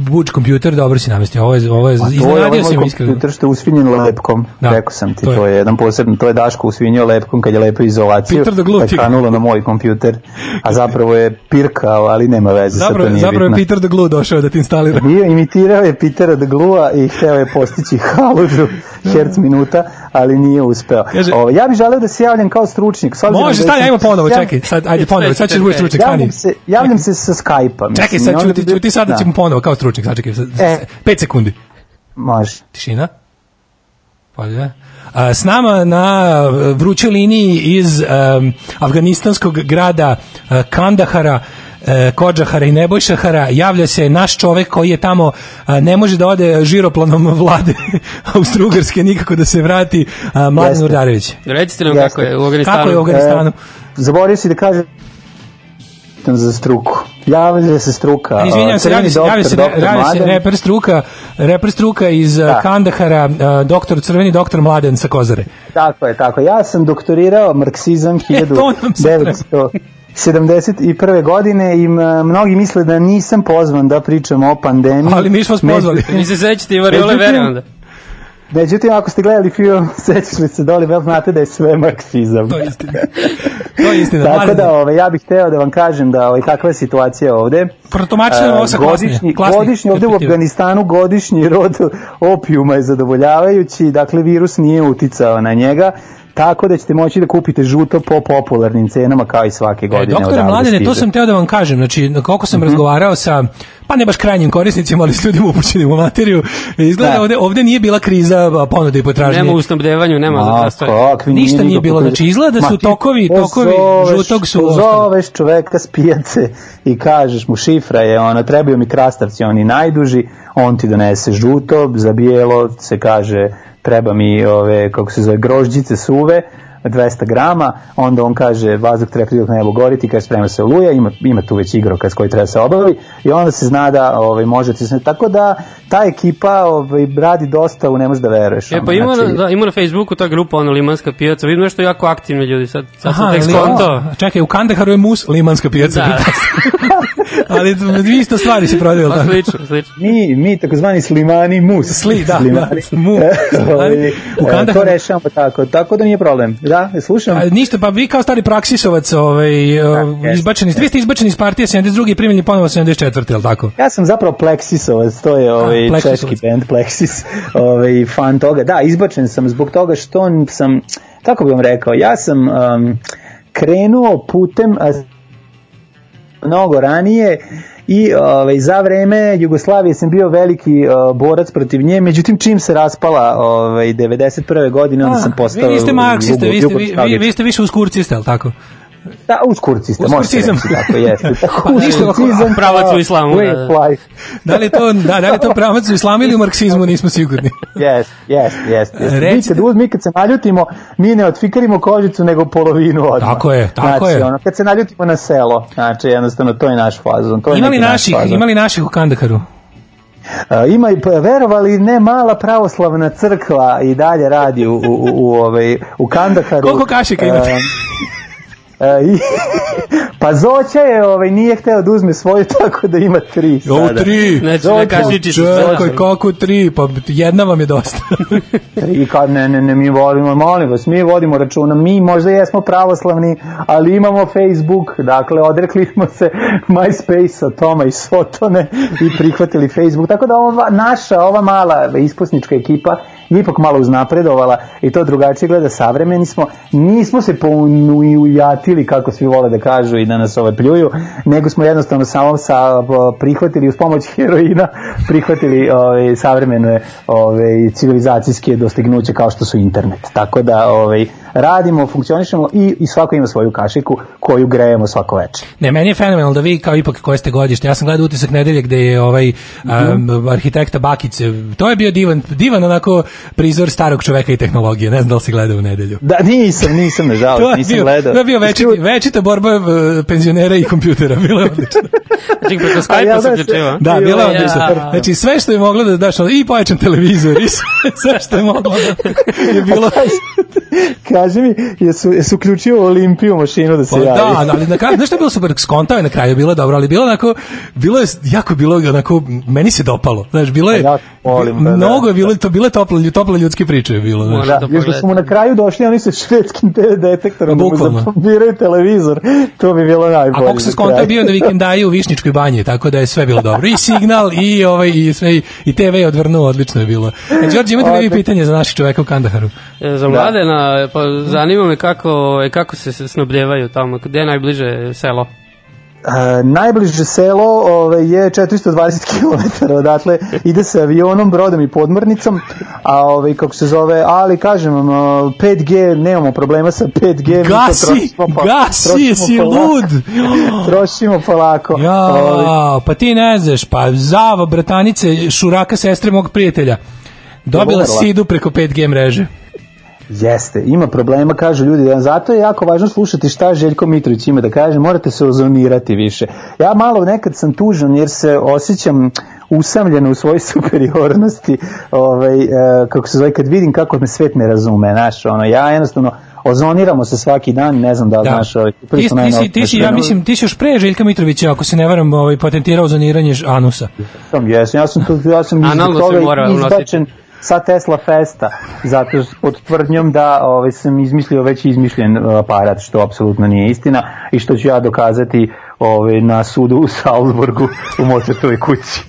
buč kompjuter dobro si namestio. Ovo je ovo je je iznenadio ovaj si moj iskreno. kompjuter što je usvinjen lepkom. Da, Rekao sam ti, to je. to je jedan posebno, to je Daško usvinio lepkom kad je lepo izolaciju. Peter the Glue pa je kanulo na moj kompjuter, a zapravo je pirkao, ali nema veze, sad to Zapravo, nije zapravo je bitno. Peter the Glue došao da ti instalira. Bio imitirao je Petera de Glua i hteo je postići halužu herc minuta, ali nije uspeo. Kaže- Ovo, ja bih želeo da se javljam kao stručnjak. s Može, da stani, sam- ajmo ponovo, čekaj. Sad ajde ponovo, sad ćeš Čekaj, budeš stručnjak, stani. Javljam se, javljam se sa Skype-a. Čekaj, sad onda ćuti, bi- ćuti sada da, ćemo ponovo kao stručnjak, sačekaj. sad- E. 5 sekundi. Može. Tišina. A, S nama na vrućoj liniji iz em, afganistanskog grada e, Kandahara e, Kodžahara i Nebojšahara javlja se naš čovek koji je tamo a, ne može da ode žiroplanom vlade Austrougarske nikako da se vrati a, Mladen. Urdarević. Recite nam Jeste. kako je u Afganistanu. Kako je u Afganistanu? Zaboravio si da kažem pitam za struku. Javlja se struka. Izvinjavam se, javi se, javi se, doktor, javi se reper struka, reper struka iz Da. da. Kandahara, doktor, crveni doktor Mladen sa Kozare. Tako je, tako. Ja sam doktorirao marksizam E, to nam se 1971. godine i m, mnogi misle da nisam pozvan da pričam o pandemiji. Ali mi smo vas pozvali. Vi se sećate i Variole Vere onda. Međutim, ako ste gledali film Sećaš li se Doli Bell, znate da je sve marksizam. To je istina. To je istina. Tako Mladen, da, ove, ja bih hteo da vam kažem da ovaj, kakva je situacija ovde. Protumačite nam ovo sa klasne- godišnji, klasnih godišnji ovde u. Afganistanu godišnji rod opijuma je zadovoljavajući, dakle virus nije uticao na njega, tako da ćete moći da kupite žuto po popularnim cenama kao i svake E, godine. doktore odavde Mladene, to sam teo da vam kažem, znači, koliko sam razgovarao sa, pa ne baš krajnjim korisnicima, ali s ljudima upućenim u materiju, izgleda Da. ovde, ovde nije bila kriza ponude i potražnje. Nema u snabdevanju, nema za A, ta stvar. kakvi Ništa nije bilo, znači, izgleda da su ti tokovi- tokovi pozoveš- žutog su Pozoveš čoveka s pijace i kažeš mu šifra je, ono, trebaju mi krastavci, oni najduži, on ti donese žuto, za bijelo se kaže treba mi ove, kako se zove, grožđice suve, 200 grama, onda on kaže vazduh treba dok nebo goriti, kaže sprema se oluja, ima, ima tu već igrokaz koji treba se obavi i onda se zna da ovaj, možete se, tako da ta ekipa ovaj, radi dosta u ne možeš da veruješ. E, pa ima, znači- na, da, ima na Facebooku ta grupa, ono, Limanska pijaca, vidim nešto jako aktivni ljudi, sad, sad sam tek skonto. Čekaj, u Kandaharu je mus, limanska pijaca. Da. ali isto stvari se prodaju. Pa slično, slično. Mi, mi takozvani slimani mus. Sli, da, Slimani. da, mu, slimani. Ovaj, U e, Kandaharu- to rešavamo tako, tako da nije problem. Da, slušam. A, ništa, pa vi kao stari praksisovac ovaj, jeste, izbačeni, vi ste izbačeni iz partije 72. i primljeni ponovo 74. je tako? Ja sam zapravo Plexisovac, to je ovaj A, češki band Plexis, ovaj fan toga. Da, izbačen sam zbog toga što sam kako bih vam rekao, ja sam um, krenuo putem a, mnogo ranije i ovaj za vreme Jugoslavije sam bio veliki uh, borac protiv nje, međutim čim se raspala ovaj 91. godine onda sam postao vi niste marksiste, vi ste, vi, vi, vi ste više uskurciste, je li tako? Da, uskurcista, Uskurcizam. reći, tako jeste. Tako, uskurcizam pravac u islamu, way da, of da. life. Da li je to, da, da li to pravac u islamu ili u marksizmu, nismo sigurni. Jes, jes, jes. jes. Mi kad, uz, mi kad se naljutimo, mi ne otfikarimo kožicu, nego polovinu odmah. Tako je, tako znači, je. Ono, kad se naljutimo na selo, znači jednostavno to je naš fazon. To je Ima li neki naš naših, fazon. ima li naših u Kandaharu? A, ima i pa, verovali ne mala pravoslavna crkva i dalje radi u, u, u, u, ovaj, u Kandaharu. Koliko kašika imate? E, i, pa Zoća je, ovaj, nije hteo da uzme svoju, tako da ima tri sada. O, tri! Znači, ne kažiči se Čekaj, kako tri? Pa jedna vam je dosta. I kad ne, ne, ne, mi volimo, molim vas, mi vodimo računa, mi možda jesmo pravoslavni, ali imamo Facebook, dakle, odrekli smo se MySpace-a, Toma i Sotone i prihvatili Facebook, tako da ova naša, ova mala ispusnička ekipa ipak malo uznapredovala i to drugačije gleda, savremeni smo, nismo se poujatili, kako svi vole da kažu i da nas ove pljuju, nego smo jednostavno samo sa, prihvatili uz pomoć heroina, prihvatili ove, savremene ove, civilizacijske dostignuće kao što su internet. Tako da ovaj, radimo, funkcionišemo i, i svako ima svoju kašiku koju grejemo svako veče. Ne, meni je fenomenalno da vi kao ipak koje ste godište. Ja sam gledao utisak nedelje gde je ovaj um, arhitekta Bakić, to je bio divan, divan onako prizor starog čoveka i tehnologije. Ne znam da li si gledao u nedelju. Da, nisam, nisam, nažalost, nisam bio, gledao. to je bio večiti, večita borba uh, penzionera i kompjutera. Bilo je odlično. Znači, preko Skype-a se da ključiva. Da, bilo je Ja. odlično. Znači sve što je moglo da daš, i pojačan televizor, i sve, sve što je moglo da je bilo... Kaži mi, jesu, jesu uključio Olimpiju mašinu da se Pa javi? da, ali na kraju, znaš što je bilo super, skontao je na kraju, bilo dobro, ali bilo onako, bilo je, jako bilo onako, meni se dopalo, znaš, bilo je, Ja volim, da, da. mnogo je bilo, to bile tople, tople ljudske priče je bilo, znaš. Da, to još da su mu na kraju došli oni sa švedskim TV detektorom da zapambiraju televizor, to bi bilo A najbolje. koliko se za skonto je kraj. bio na vikendaju u Višničkoj banji, tako da je sve bilo dobro. I signal, i ovaj, i sve, i TV je odvrnuo, odlično je bilo. E, Đorđe, imate li vi pitanje za naših čoveka u Kandaharu? E, Za mladena, pa zanima me kako, e, kako se se snabdevaju tamo, gde je najbliže selo? Uh, najbliže selo ove, je 420 km odatle, ide se avionom, brodom i podmornicom, a ove, kako se zove, ali kažem vam, uh, 5G, nemamo problema sa 5G. mi to Gasi, trošimo pa- gasi, trošimo jesi polako. lud. trošimo polako. Ove, Ja, pa ti ne znaš, pa Zava, bratanice, šuraka, sestre mog prijatelja, dobila sidu preko 5G mreže. Jeste, ima problema, kažu ljudi, da zato je jako važno slušati šta Željko Mitrović ima da kaže, morate se ozonirati više. Ja malo nekad sam tužan jer se osjećam usamljeno u svojoj superiornosti, ovaj, e, kako se zove, kad vidim kako me svet ne razume, znaš, ono, ja jednostavno ozoniramo se svaki dan, ne znam da Da. znaš, ovaj, Ti, ti, si, ti si, ja mislim, ti si još pre Željka Mitrovića, ako se ne varam, ovaj, patentirao zoniranje anusa. sam, jesam, ja sam, tu, ja sam se toga mora izbačen sa Tesla Festa, zato s- pod tvrdnjom da ovaj, sam izmislio već izmišljen uh, aparat, što apsolutno nije istina i što ću ja dokazati ovaj, na sudu u Salzburgu u Mozartovoj kući.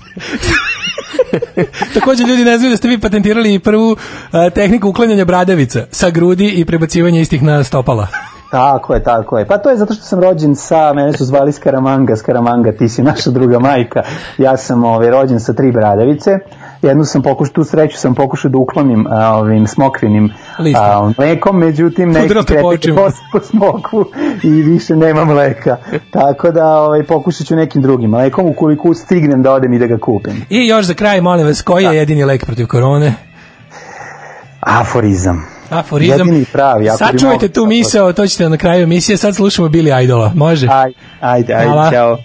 Takođe ljudi ne znaju da ste vi patentirali prvu a, tehniku uklanjanja bradavica sa grudi i prebacivanja istih na stopala. Tako je, tako je. Pa to je zato što sam rođen sa, mene su zvali Skaramanga, Skaramanga, ti si naša druga majka. Ja sam ovaj, rođen sa tri bradavice. Jednu sam pokušao, tu sreću sam pokušao da uklonim a, ovim smokvinim a, mlekom, međutim neki Udarao te po smokvu i više nema mleka. Tako da ovaj, pokušat ću nekim drugim mlekom ukoliko stignem da odem i da ga kupim. I još za kraj, molim vas, koji je jedini lek protiv korone? Aforizam. Aforizam. Jedini pravi. ako Sačuvajte tu misao, to ćete na kraju emisije. Sad slušamo Billy Idola. Može? Aj, ajde, ajde, Hvala. ćao.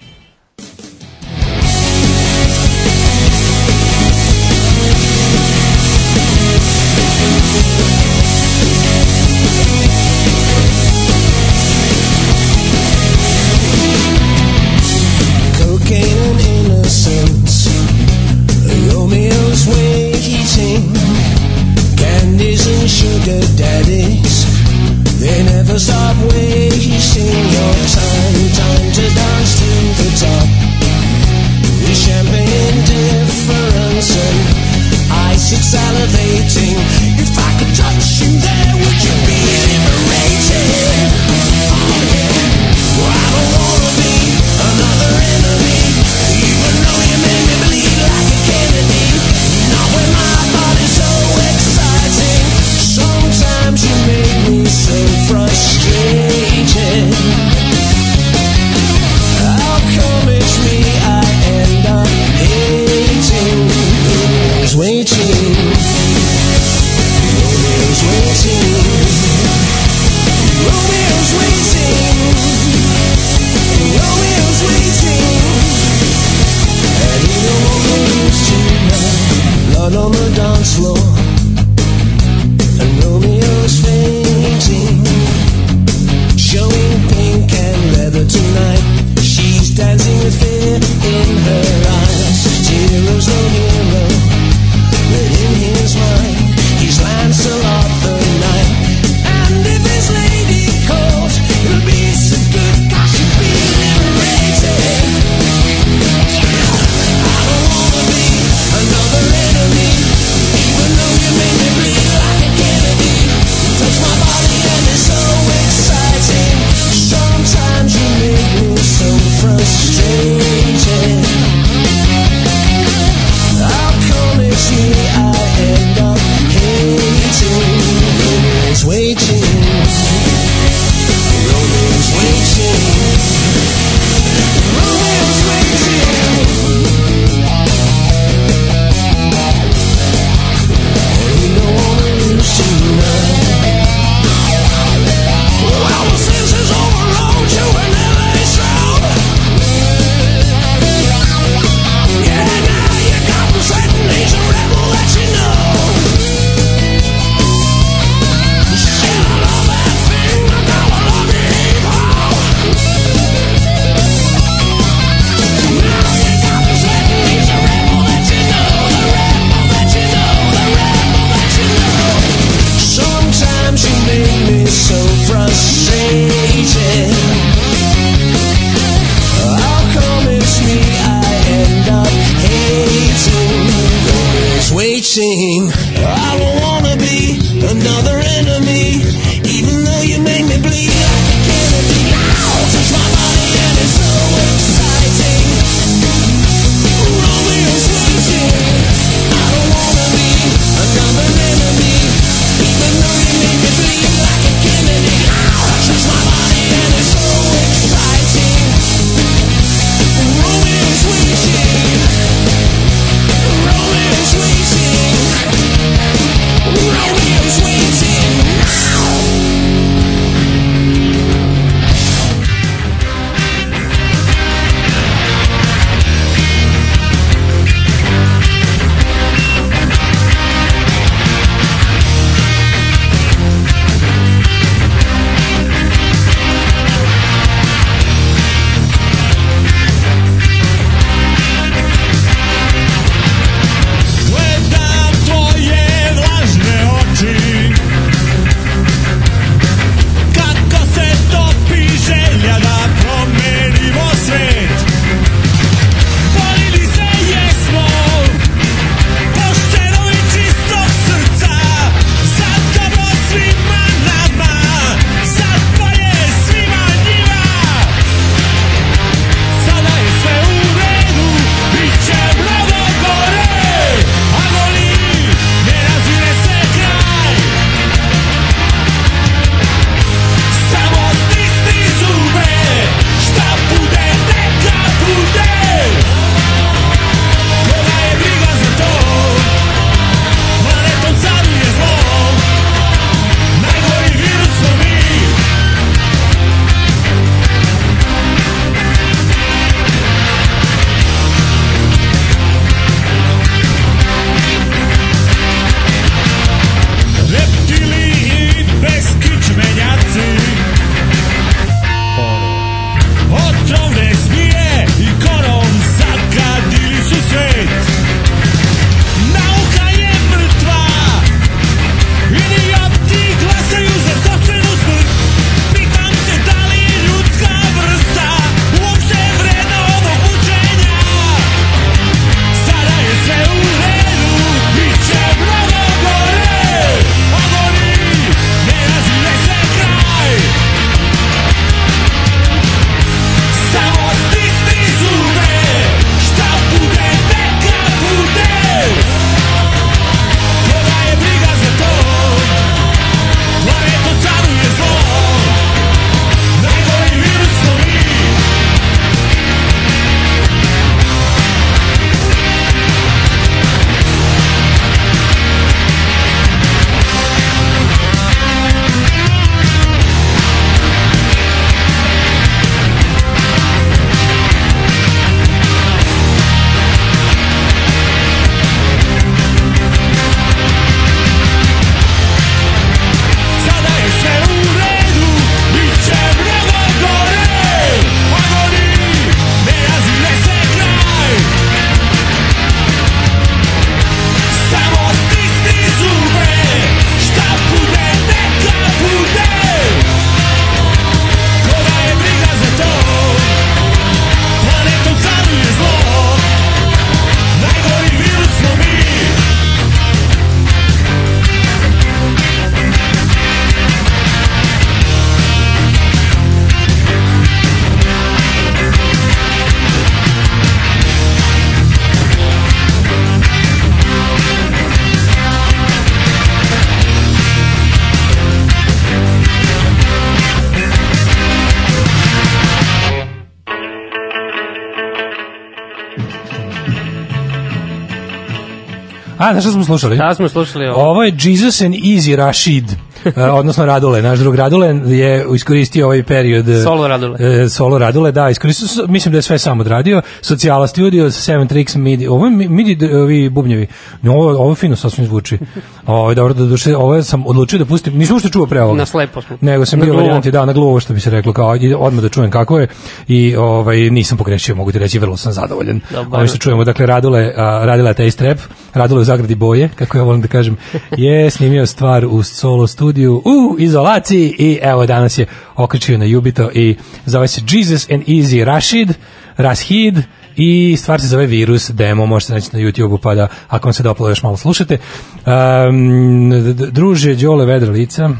Šta smo slušali? Da smo slušali ovo. Ovo je Jesus and Easy Rashid, odnosno Radule. Naš drug Radule je iskoristio ovaj period... e, Solo Radule. e, solo Radule, da, iskoristio, mislim da je sve sam odradio. Socijala Studio, Seven Tricks, MIDI. Ovo MIDI, ovi bubnjevi. No, Ovo, ovo fino sasvim zvuči. Ovo je dobro da duše, ovo sam odlučio da pustim, nisam ušte čuo pre ovoga. Na slepo smo. Nego sam Na bio varijanti, da, na gluvo što bi se reklo, kao odmah da čujem kako je i ovaj nisam pogrešio, mogu ti reći, vrlo sam zadovoljan. Dobro. Ovo što čujemo, dakle, Radule, a, radila je taj strep, Radule u zagradi boje, kako ja volim da kažem, je snimio stvar u solo studiju u izolaciji i evo danas je okrećio na Jubito i zove se Jesus and Easy Rashid, Rashid, i stvar se zove Virus demo, možete naći na YouTube-u pa da ako vam se dopalo još malo slušate. Um, druže Đole Vedra lica,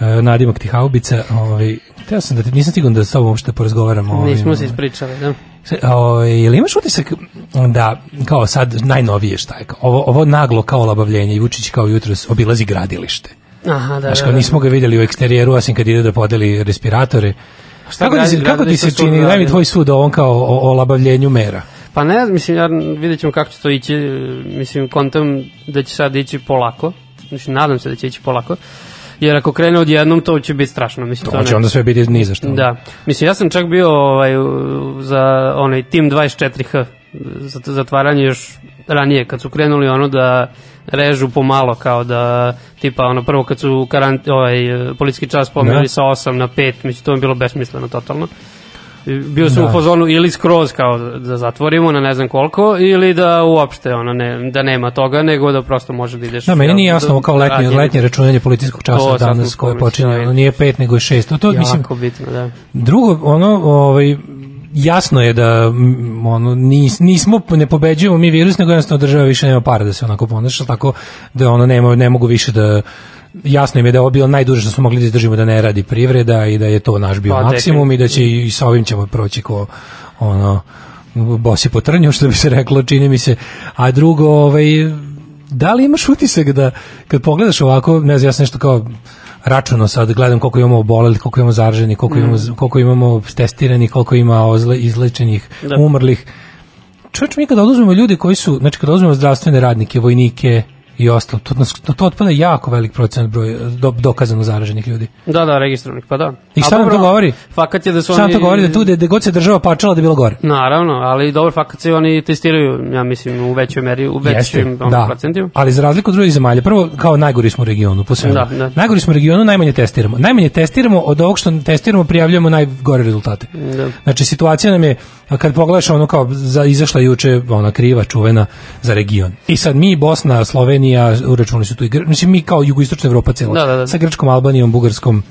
e, nadimak ti haubica, ovaj, teo sam da ti, nisam siguran da sa ovom što porazgovaram. Ovaj, Nismo se ispričali, da. Se- Ovaj, ili imaš utisak da, kao sad, najnovije šta je, ovo, ovo naglo kao labavljenje i Vučić kao jutros obilazi gradilište. Aha, da, Znaš, da, da. nismo ga vidjeli u eksterijeru, osim kad ide da podeli respiratore. Šta Kako ti, se, kako ti se čini, daj mi tvoj sud o ovom kao o, o labavljenju mera. Pa ne, mislim, ja vidjet ćemo kako će to ići, mislim, kontam da će sad ići polako, mislim, nadam se da će ići polako, jer ako krene odjednom, to će biti strašno, mislim, to, To će ne. onda sve biti ni za što. Da, mislim, ja sam čak bio ovaj, za onaj Team 24H, za zatvaranje još ranije, kad su krenuli ono da režu pomalo, kao da, tipa, ono, prvo kad su karant, ovaj, policijski čas pomerili Da. sa 8 na 5, mislim, to je bilo besmisleno totalno. Bio sam Da. u fazonu ili skroz kao da zatvorimo na ne znam koliko ili da uopšte ono ne, da nema toga nego da prosto može da ideš Da, meni nije jasno do- ovo kao letnje, radnje. letnje računanje policijskog časa To danas koje počinje, da. ono nije pet nego je šest. To, to mislim, jako bitno da Drugo, ono, ovaj, jasno je da ono nis, nismo ne pobeđujemo mi virus nego jednostavno država više nema para da se onako ponaša tako? Da ono nema ne mogu više da jasno im je da je ovo bilo najduže što smo mogli da izdržimo da ne radi privreda i da je to naš bio Pa, maksimum i da će i sa ovim ćemo proći ko ono bosi po trnju što bi se reklo čini mi se. A drugo ovaj da li imaš utisak da kad pogledaš ovako ne znam ja sam nešto kao računo sad gledam koliko imamo oboleli, koliko imamo zaraženih, koliko imamo koliko imamo testiranih, koliko ima ozle, izlečenih, Da. umrlih. Čovječ, mi kada oduzmemo ljudi koji su, znači kada oduzmemo zdravstvene radnike, vojnike i ostalo, to, nas, to, otpada jako velik procenat broj do, dokazano zaraženih ljudi. Da, da, registrovanih, pa da. I šta nam to govori? Fakat je da su Šta oni... to govori da tu gde, gde god se država pačala da bilo gore? Naravno, ali dobro, fakat se oni testiraju, ja mislim, u većoj meri, u većim da. procentima. Ali za razliku od drugih zemalja, prvo kao najgori smo u regionu, po svemu. Da, da. Najgori smo u regionu, najmanje testiramo. Najmanje testiramo od ovog što testiramo, prijavljujemo najgore rezultate. Da. Znači situacija nam je kad pogledaš ono kao za, izašla juče ona kriva čuvena za region. I sad mi Bosna, Slovenija, uračunali su tu i Gr- mislim mi kao jugoistočna Evropa cela. Da, da, da. Sa Grčkom, Albanijom, Bugarskom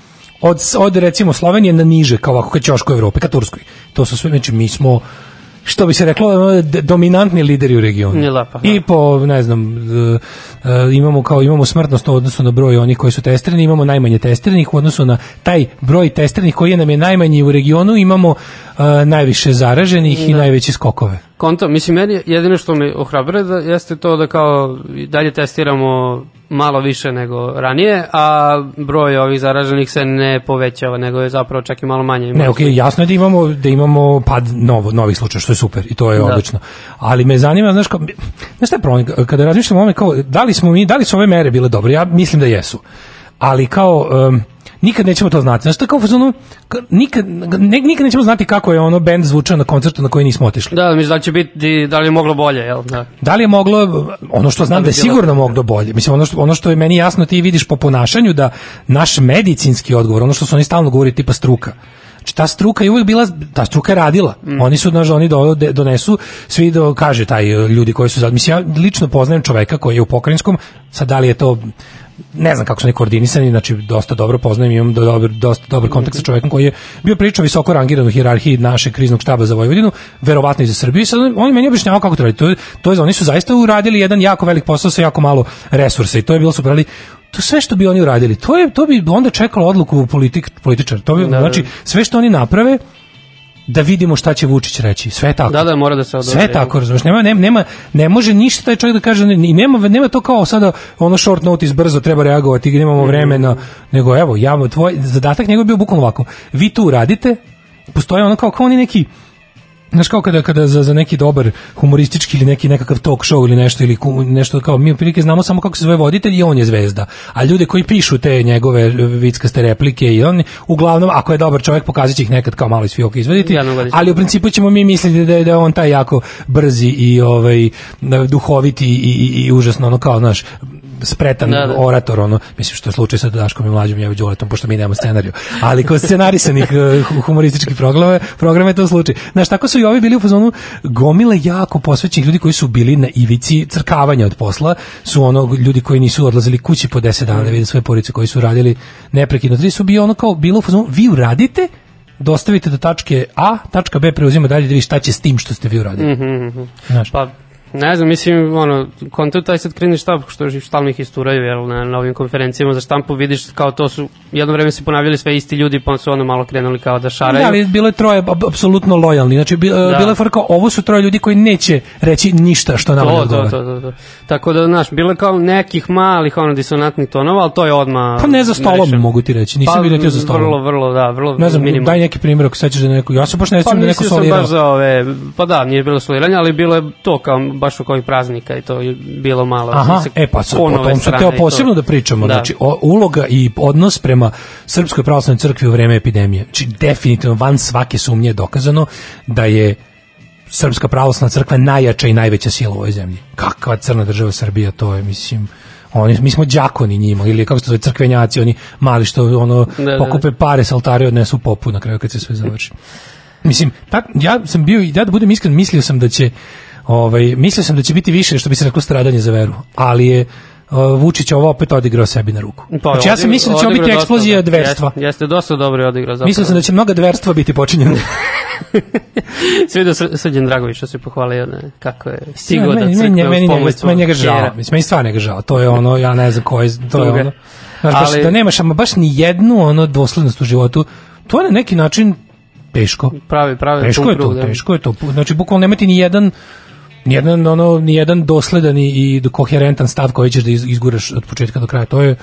od, od recimo Slovenije na niže, kao ovako ka ćošku Evrope, ka Turskoj. To su sve, znači mi smo što bi se reklo, dominantni lideri u regionu. Je da, da. I po, ne znam, e, imamo kao imamo smrtnost u odnosu na broj onih koji su testirani, imamo najmanje testiranih u odnosu na taj broj testiranih koji nam je najmanji u regionu, imamo e, najviše zaraženih i najveće skokove. Konto, mislim, meni jedino što me ohrabre da jeste to da kao dalje testiramo malo više nego ranije, a broj ovih zaraženih se ne povećava, nego je zapravo čak i malo manje. Ne, okej, jasno je da imamo da imamo pad novo novih slučaja što je super i to je Da. odlično. Ali me zanima, znaš kao znaš šta je problem kada razmišljamo o tome kao da li smo mi da li su ove mere bile dobre? Ja mislim da jesu. Ali kao em, nikad nećemo to znati. Znaš, to je kao ka- nikad, ne, nikad nećemo znati kako je ono bend zvučao na koncertu na koji nismo otišli. Da, mislim da će biti, da li je moglo bolje, jel? Da. Da li je moglo, ono što znam da, Da je sigurno moglo bolje, mislim ono što, ono što je meni jasno ti vidiš po ponašanju da naš medicinski odgovor, ono što su oni stalno govori tipa struka, Znači ta struka je uvijek bila, ta struka je radila. Oni su, znaš, oni do, de- donesu, svi do, kaže taj, ljudi koji su, za, mislim, ja lično poznajem čoveka koji je u pokrajinskom, sad da li je to, ne znam kako su oni koordinisani, znači dosta dobro poznajem, imam do, dobar, dosta dobar kontakt sa čovekom koji je bio pričao visoko rangiran u hijerarhiji našeg kriznog štaba za Vojvodinu, verovatno i za Srbiju, sad on, on je meni objašnjavao kako to radi. To, je- to je, oni su zaista uradili jedan jako velik posao sa jako malo resursa i to je bilo super, ali to sve što bi oni uradili, to je to bi onda čekalo odluku politik, političar. To bi, Da, da. znači sve što oni naprave da vidimo šta će Vučić reći. Sve je tako. Da, da, mora da se odobri. Sve je tako, razumeš, nema, nema, nema, ne može ništa taj čovjek da kaže, i nema, nema to kao sada ono short notice, brzo treba reagovati, nemamo vremena, nego evo, ja, tvoj zadatak njegov je bio bukvalno ovako, vi tu radite, postoje ono kao, kao oni neki, Znaš kao kada, kada za, za neki dobar humoristički ili neki nekakav talk show ili nešto ili nešto kao mi otprilike znamo samo kako se zove voditelj i on je zvezda. A ljude koji pišu te njegove vickaste replike i on uglavnom ako je dobar čovjek pokazat će ih nekad kao malo iz fioka izvaditi. Godišnje. Ali u principu ćemo mi misliti da je, da je on taj jako brzi i ovaj duhoviti i, i, i užasno ono kao naš spretan Da, da. orator ono mislim što je slučaj sa Daškom i mlađim ja Đoletom pošto mi nemamo scenariju. Ali kod scenarisanih eh, hu- humorističkih programa programa je to slučaj. Znaš tako su i ovi bili u fazonu gomile jako posvećenih ljudi koji su bili na ivici crkavanja od posla su ono ljudi koji nisu odlazili kući po 10 dana da vide svoje porodice koji su radili neprekidno. Tri su bio ono kao bilo u fazonu vi uradite dostavite do tačke A, tačka B preuzima dalje da vidi šta će s tim što ste vi uradili. Znaš, Pa, ne znam, mislim, ono, konto taj sad krizni štab, što je stalno ih isturaju, jel, na, na ovim konferencijama za štampu vidiš kao to su, jedno vreme se ponavljali sve isti ljudi, pa su ono malo krenuli kao da šaraju. Da, ali bilo je troje apsolutno lojalni. Znači, bi, da. bilo je fora kao, ovo su troje ljudi koji neće reći ništa što nama ne to, to, odgovara. to, to, to. Tako da, znaš, bilo je kao nekih malih, ono, disonantnih tonova, ali to je odma Pa ne za stolom, mogu ti reći. Nisam pa, vidio za stolom. Vrlo, vrlo, da, vrlo ne znam, minimalno. daj neki primjer ako sećaš da neko... Ja se baš ne Pa da neko sam solirao. baš za ove, pa da, nije bilo soliranja, ali bilo je to kao baš oko ovih praznika i to je bilo malo. Aha, se e pa sad, o tom sam teo i to. posebno da pričamo. Da. Znači, o, uloga i odnos prema Srpskoj pravoslavnoj crkvi u vreme epidemije. Znači, definitivno van svake sumnje je dokazano da je Srpska pravoslavna crkva najjača i najveća sila u ovoj zemlji. Kakva crna država Srbija, to je, mislim, oni, mi smo đakoni njima, ili kako se zove, crkvenjaci, oni mali što ono, Da, da. pokupe pare s altare i odnesu popu na kraju kad se sve završi. Mislim, tak, ja sam bio, ja da budem iskren, mislio sam da će ovaj, mislio sam da će biti više, što bi se reklo, stradanje za veru, ali je Vučić ovo opet odigrao sebi na ruku. Pa, znači ja sam mislio da će ovo biti dosta, eksplozija da. dverstva. Jeste, jeste dosta dobro je odigrao zapravo. Mislio sam da će mnoga dverstva biti počinjena. Da Srđan Dragović što se pohvalio ne, kako je stigo da meni, crkve meni, meni, pomoć meni njega žao. Mislim, meni stvarno njega žao. To je ono, ja ne znam ko je, to je ono. Znaš, baš, Ali- da nemaš ama baš ni jednu ono doslednost u životu, to je na neki način teško. Pravi, pravi. Teško je to, da. teško je to. Znači bukvalno nemati ni jedan ni jedan ono ni jedan dosledan i, i koherentan stav koji ćeš da iz- izguraš od početka do kraja. To je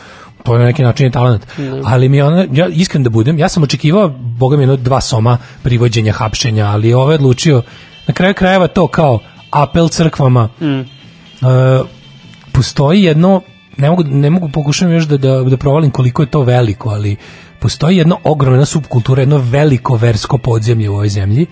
to je na neki način je talent. Ali mi ona ja iskren da budem, ja sam očekivao boga mi jedno dva soma privođenja, hapšenja, ali ovaj je odlučio na kraju krajeva to kao apel crkvama. Mm. E, postoji jedno ne mogu, ne mogu pokušam još da, da, da provalim koliko je to veliko, ali postoji jedna ogromna subkultura, jedno veliko versko podzemlje u ovoj zemlji.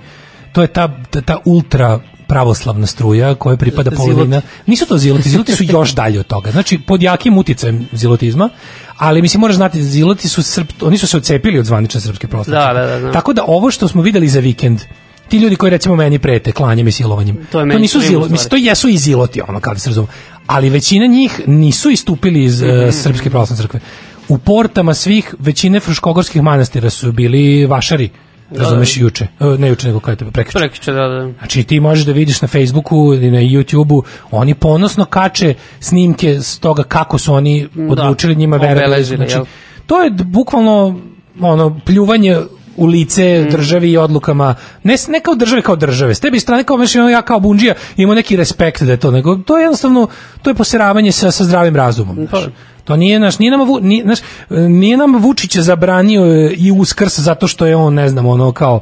To je ta, ta, ta ultra pravoslavna struja koja pripada polovina. Nisu to ziloti, ziloti su još dalje od toga. Znači, pod jakim uticajem zilotizma, ali mislim, moraš znati, ziloti su, srp, oni su se odcepili od zvanične srpske pravoslavne Da, da, da, da. Tako da ovo što smo videli za vikend, ti ljudi koji recimo meni prete klanjem i silovanjem, To je to nisu ziloti, mislim, to jesu i ziloti, ono, kao da se razumemo. Ali većina njih nisu istupili iz uh, Srpske pravoslavne crkve. U portama svih većine fruškogorskih manastira su bili vašari, razumeš, juče. Uh, ne juče, nego kada je prekriče. Prekiče, da, da. Znači ti možeš da vidiš na Facebooku i na YouTubeu, oni ponosno kače snimke s toga kako su oni odlučili njima verovati. Znači, jel? to je bukvalno ono pljuvanje u lice državi i odlukama, ne, ne kao države kao države, s tebi strane kao ono, ja kao bunđija imamo neki respekt da je to, nego to je jednostavno, to je poseravanje sa, sa zdravim razumom. Znaš. To nije naš, nije nam, nije, znaš, nije nam Vučić zabranio e, i uskrs zato što je on, ne znam, ono kao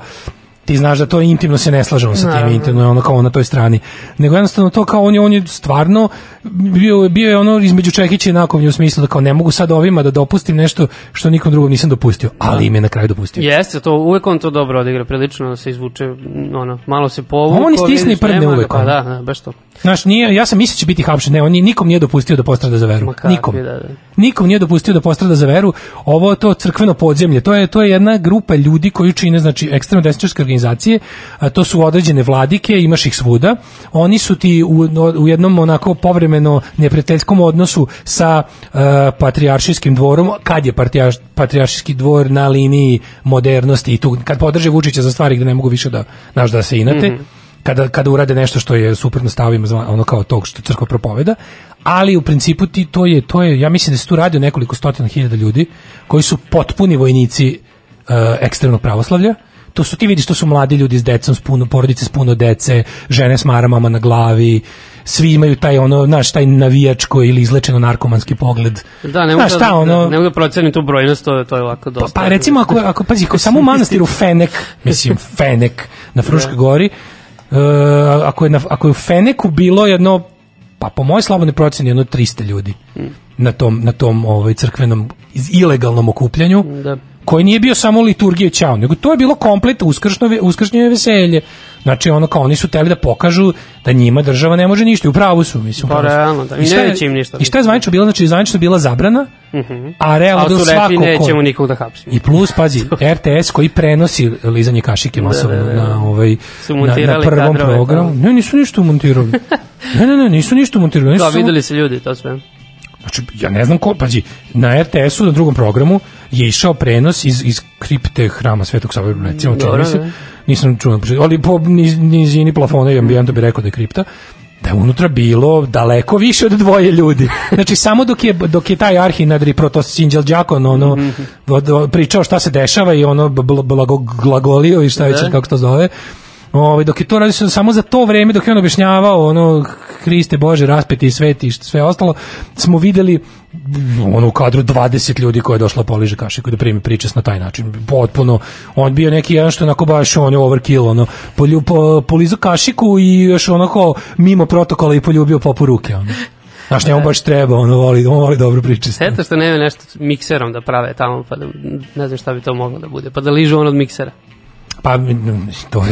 ti znaš da to intimno se ne slažemo sa tim intimno je ono kao na toj strani nego jednostavno to kao on je on je stvarno bio bio je ono između čekića i nakovnja u smislu da kao ne mogu sad ovima da dopustim nešto što nikom drugom nisam dopustio ali im je na kraju dopustio Jeste, to uvek on to dobro odigra, prilično se izvuče, ono, malo se povuko. On istisne i vidiš, prdne uvek, Pa da, da, baš to. Znaš, nije, ja sam mislio da će biti hapšen, ne, on nikom nije dopustio da postrada za veru. Kakvi, Nikom. da, da. Nikom nije dopustio da postrada za veru. Ovo to crkveno podzemlje, to je to je jedna grupa ljudi koji čine znači ekstremno desničarske organizacije, a to su određene vladike, imaš ih svuda. Oni su ti u, u jednom onako povremeno neprijateljskom odnosu sa uh, patrijaršijskim dvorom, kad je patrijarš, patrijaršijski dvor na liniji modernosti i tu kad podrže Vučića za stvari gde ne mogu više da znaš da se inate kada, kada urade nešto što je suprotno stavima zva- ono kao tog što crkva propoveda, ali u principu ti to je, to je ja mislim da se tu radi o nekoliko stotina hiljada ljudi koji su potpuni vojnici uh, ekstremnog pravoslavlja, to su ti vidiš to su mladi ljudi s decom, s puno porodice s puno dece, žene s maramama na glavi, svi imaju taj ono, znaš, taj navijačko ili izlečeno narkomanski pogled. Da, ne mogu da, ono, da, ne mogu da procenim tu brojnost, to, to je ovako pa, dosta. pa recimo ako, ako pazi, ako samo u manastiru Fenek, mislim Fenek na Fruškoj gori, e, ako, je na, ako je u Feneku bilo jedno, pa po mojoj slobodnoj proceni jedno 300 ljudi na tom, na tom ovaj, crkvenom iz- ilegalnom okupljanju, Da. Koji nije bio samo liturgija ćao, nego to je bilo komplet uskršnjo, uskršnje veselje. Znači, ono kao, oni su teli da pokažu da njima država ne može ništa. I U pravu su, mislim. Pa, su. realno, da. I je- neće im ništa. I šta je zvanično bilo? Znači, zvanično bila zabrana, a realno bilo su rekli, svako ko... nećemo nikog da hapsimo. I plus, pazi, RTS koji prenosi lizanje kašike masovno da, da. na, ovaj, na, na montirali prvom programu. Ne, nisu ništa umontirali. ne, ne, ne, nisu ništa umontirali. Nisu Da, videli se ljudi, to sve. Znači, ja ne znam ko, pazi, na RTS-u, na drugom programu, je išao prenos iz, iz kripte hrama Svetog Save, recimo, čini mi se, nisam čuo, ali po niz, nizini plafona i ambijenta bi rekao da je kripta, da je unutra bilo daleko više od dvoje ljudi. Znači, samo dok je, dok je taj arhinadri protos Sinđel Đakon ono, od- pričao šta se dešava i ono bl- blago, glagolio i šta već, Da. kako to zove, Ovaj dok je to radio samo za to vreme dok je on objašnjavao ono Hriste Bože raspeti i sveti i sve ostalo smo videli ono u kadru 20 ljudi koje je došlo da poliže kašiku da primi pričas na taj način potpuno on bio neki jedan što onako baš on overkill ono polju, po, polizao kašiku i još onako mimo protokola i poljubio popu ruke ono Znaš, njemu baš treba, ono voli, on voli dobro priče. Eto što nema nešto mikserom da prave tamo, pa da, ne znam šta bi to moglo da bude, pa da ližu on od miksera. Pa, to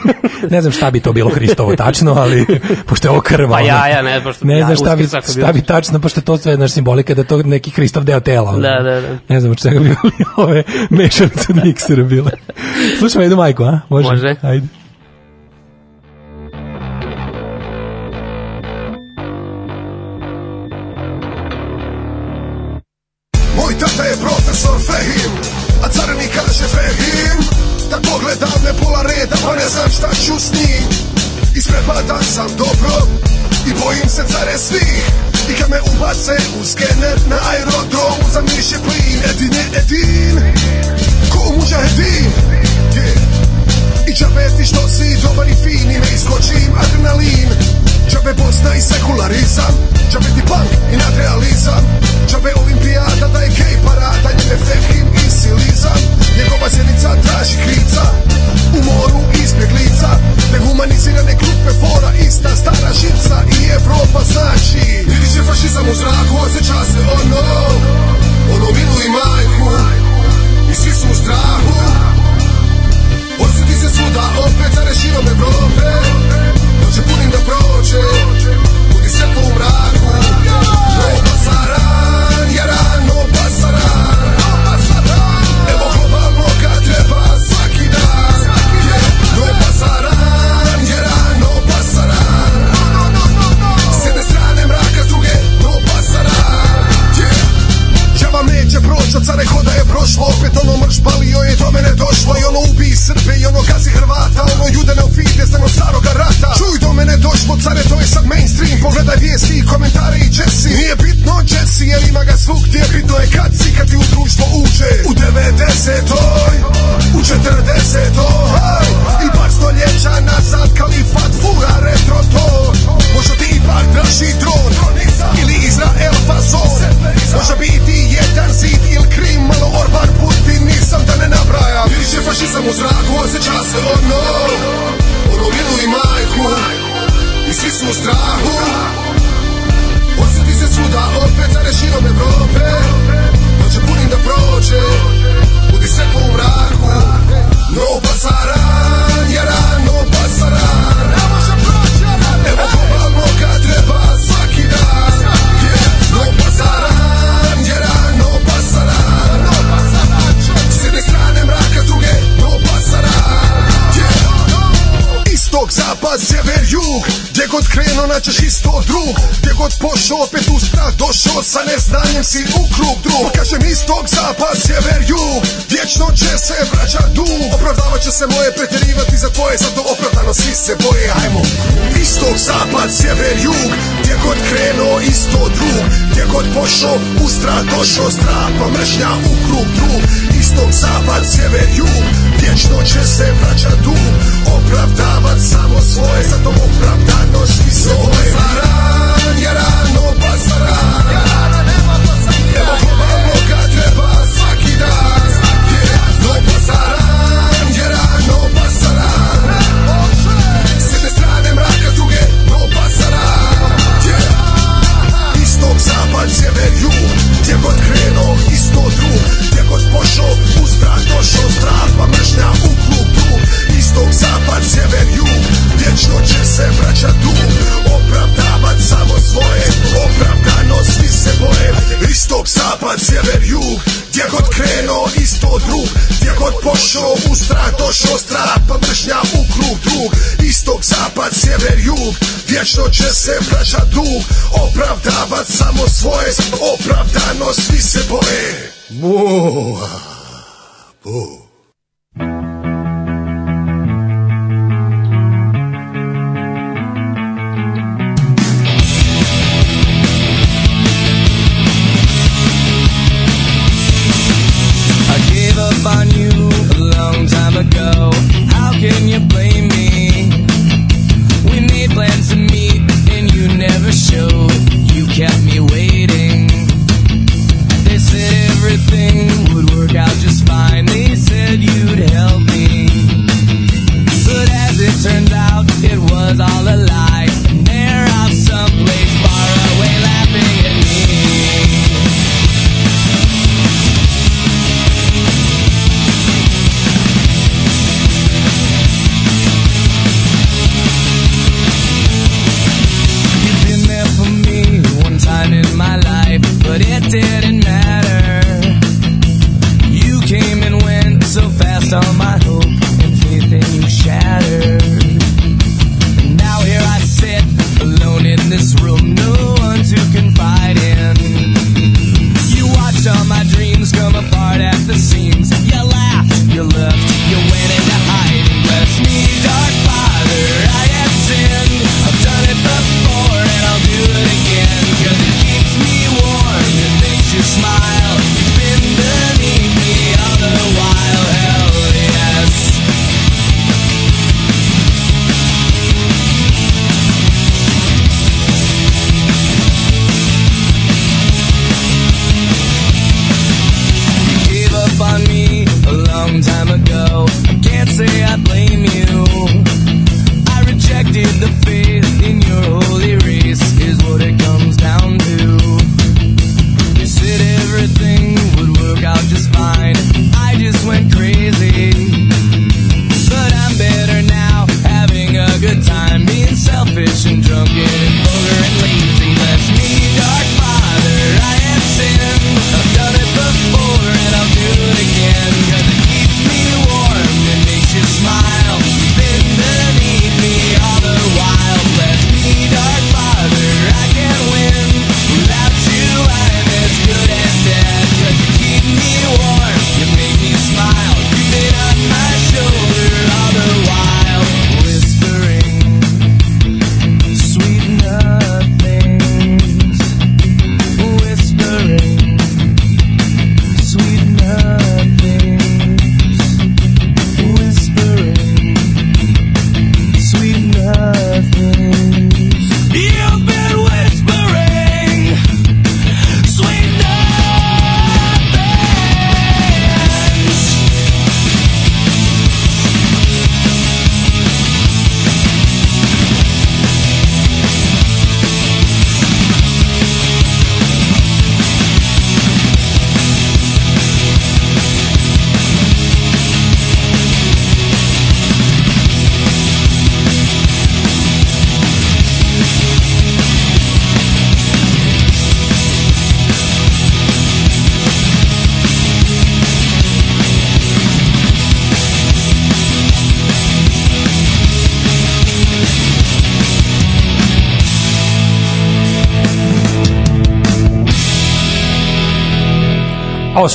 ne znam šta bi to bilo Hristovo tačno, ali pošto je ovo krva. Pa ja, ja, ne, pošto ne znam šta bi, šta bi tačno, pošto to sve naš simbolika da to neki Hristov deo tela. Da, da, da. Ne znam od čega bi ove mešanice od miksera bile. Slušamo jednu majku, a? Može? Može. Ajde. Svugdje Bitno je kad si, kad ti u društvo uđe. U 90-oj, u 40-oj haj. I par stoljeća nazad kalifat fura retro to. Možda ti ipak draži dron Ili Izrael fazon. Može biti jedan zid ili Krim Malo Orban, Putin, nisam da ne nabrajam. Vidiš je fašizam u zraku, osjeća se ono. Ono milu i majku I svi su u strahu reširom Evrope god krenuo naćeš isto drug Gdje god pošao opet uspra Došao sa neznanjem si u krug drug kažem istok, zapad, sjever, jug. Vječno će se vraćat dug. Opravdavat će se moje pretjerivati za tvoje Zato opravdano svi se boje. Ajmo. Istok, zapad, sjever, jug. Gdje god krenuo isto drug Gdje god pošao ustra Došao strah pa mržnja u krug drug Istok, zapad, sjever, jug Vječno će se vraćat tu Opravdavat samo svoje za Zato opravdanošti svoje. Za ran je rano pa za ran Ja rano nema pasaran Evo kova boga treba svaki dan svaki dan. No pa za ran je rano pa za ran S jedne strane mraka s druge no pa za pasaran Istog zapad sjever jug Gdje god krenuo isto drug. Gdje god pošao u došao strah Pa mržnja u klub drug Istok, zapad, sjever, jug Vječno će se vraćat dug. Opravdavat samo svoje Opravdano svi se boje. Istok, zapad, sjever, jug Gdje god krenuo isto drug. Gdje god pošao u strah došao strah Pa mržnja u krug drug. Istok, zapad, sjever, jug Vječno će se vraćat dug. Opravdavat samo svoje Opravdano svi se boje. Mua, Oh.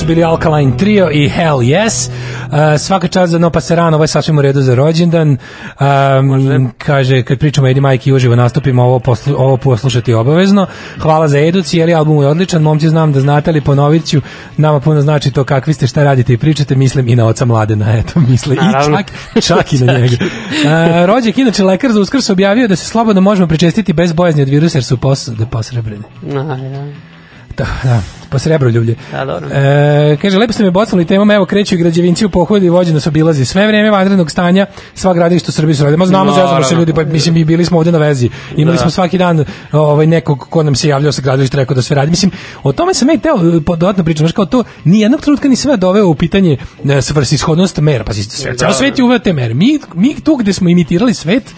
Bili Alkaline Trio i Hell Yes. Uh, svaka čast za No Paserano, ovo je sasvim u redu za rođendan. Um, kaže, kad pričamo Edi Majki uživo nastupimo, ovo, poslu, ovo poslušati obavezno. Hvala za Edu, cijeli album je odličan. Momci znam da znate, ali ponovit ću. Nama puno znači to kakvi ste, šta radite i pričate. Mislim i na oca Mladena, eto, misle. I čak, čak i na njega. Uh, rođak, inače, lekar za uskrs objavio da se slobodno možemo pričestiti bez bojazni od virusa jer su posude posrebrene. A, ja. Da, da, po srebroljublje. Da, dobro. E, kaže, lepo ste me bocnuli temom, evo kreću i građevinci u pohodi i vođe nas obilazi. Sve vreme vanrednog stanja, sva gradilišta u Srbiji su radili. Ma znamo, zezamo se ljudi, pa mislim, mi bili smo ovde na vezi. Imali Da. smo svaki dan ovaj, nekog ko nam se javljao sa gradilišta, rekao da sve radi. Mislim, o tome sam ja i teo e, dodatno pričam, znaš, kao to, ni jednog trenutka nisam ja doveo u pitanje e, svrsishodnost mera, pa sve, ceo svet je uveo te mere. Mi, mi tu gde smo imitirali svet,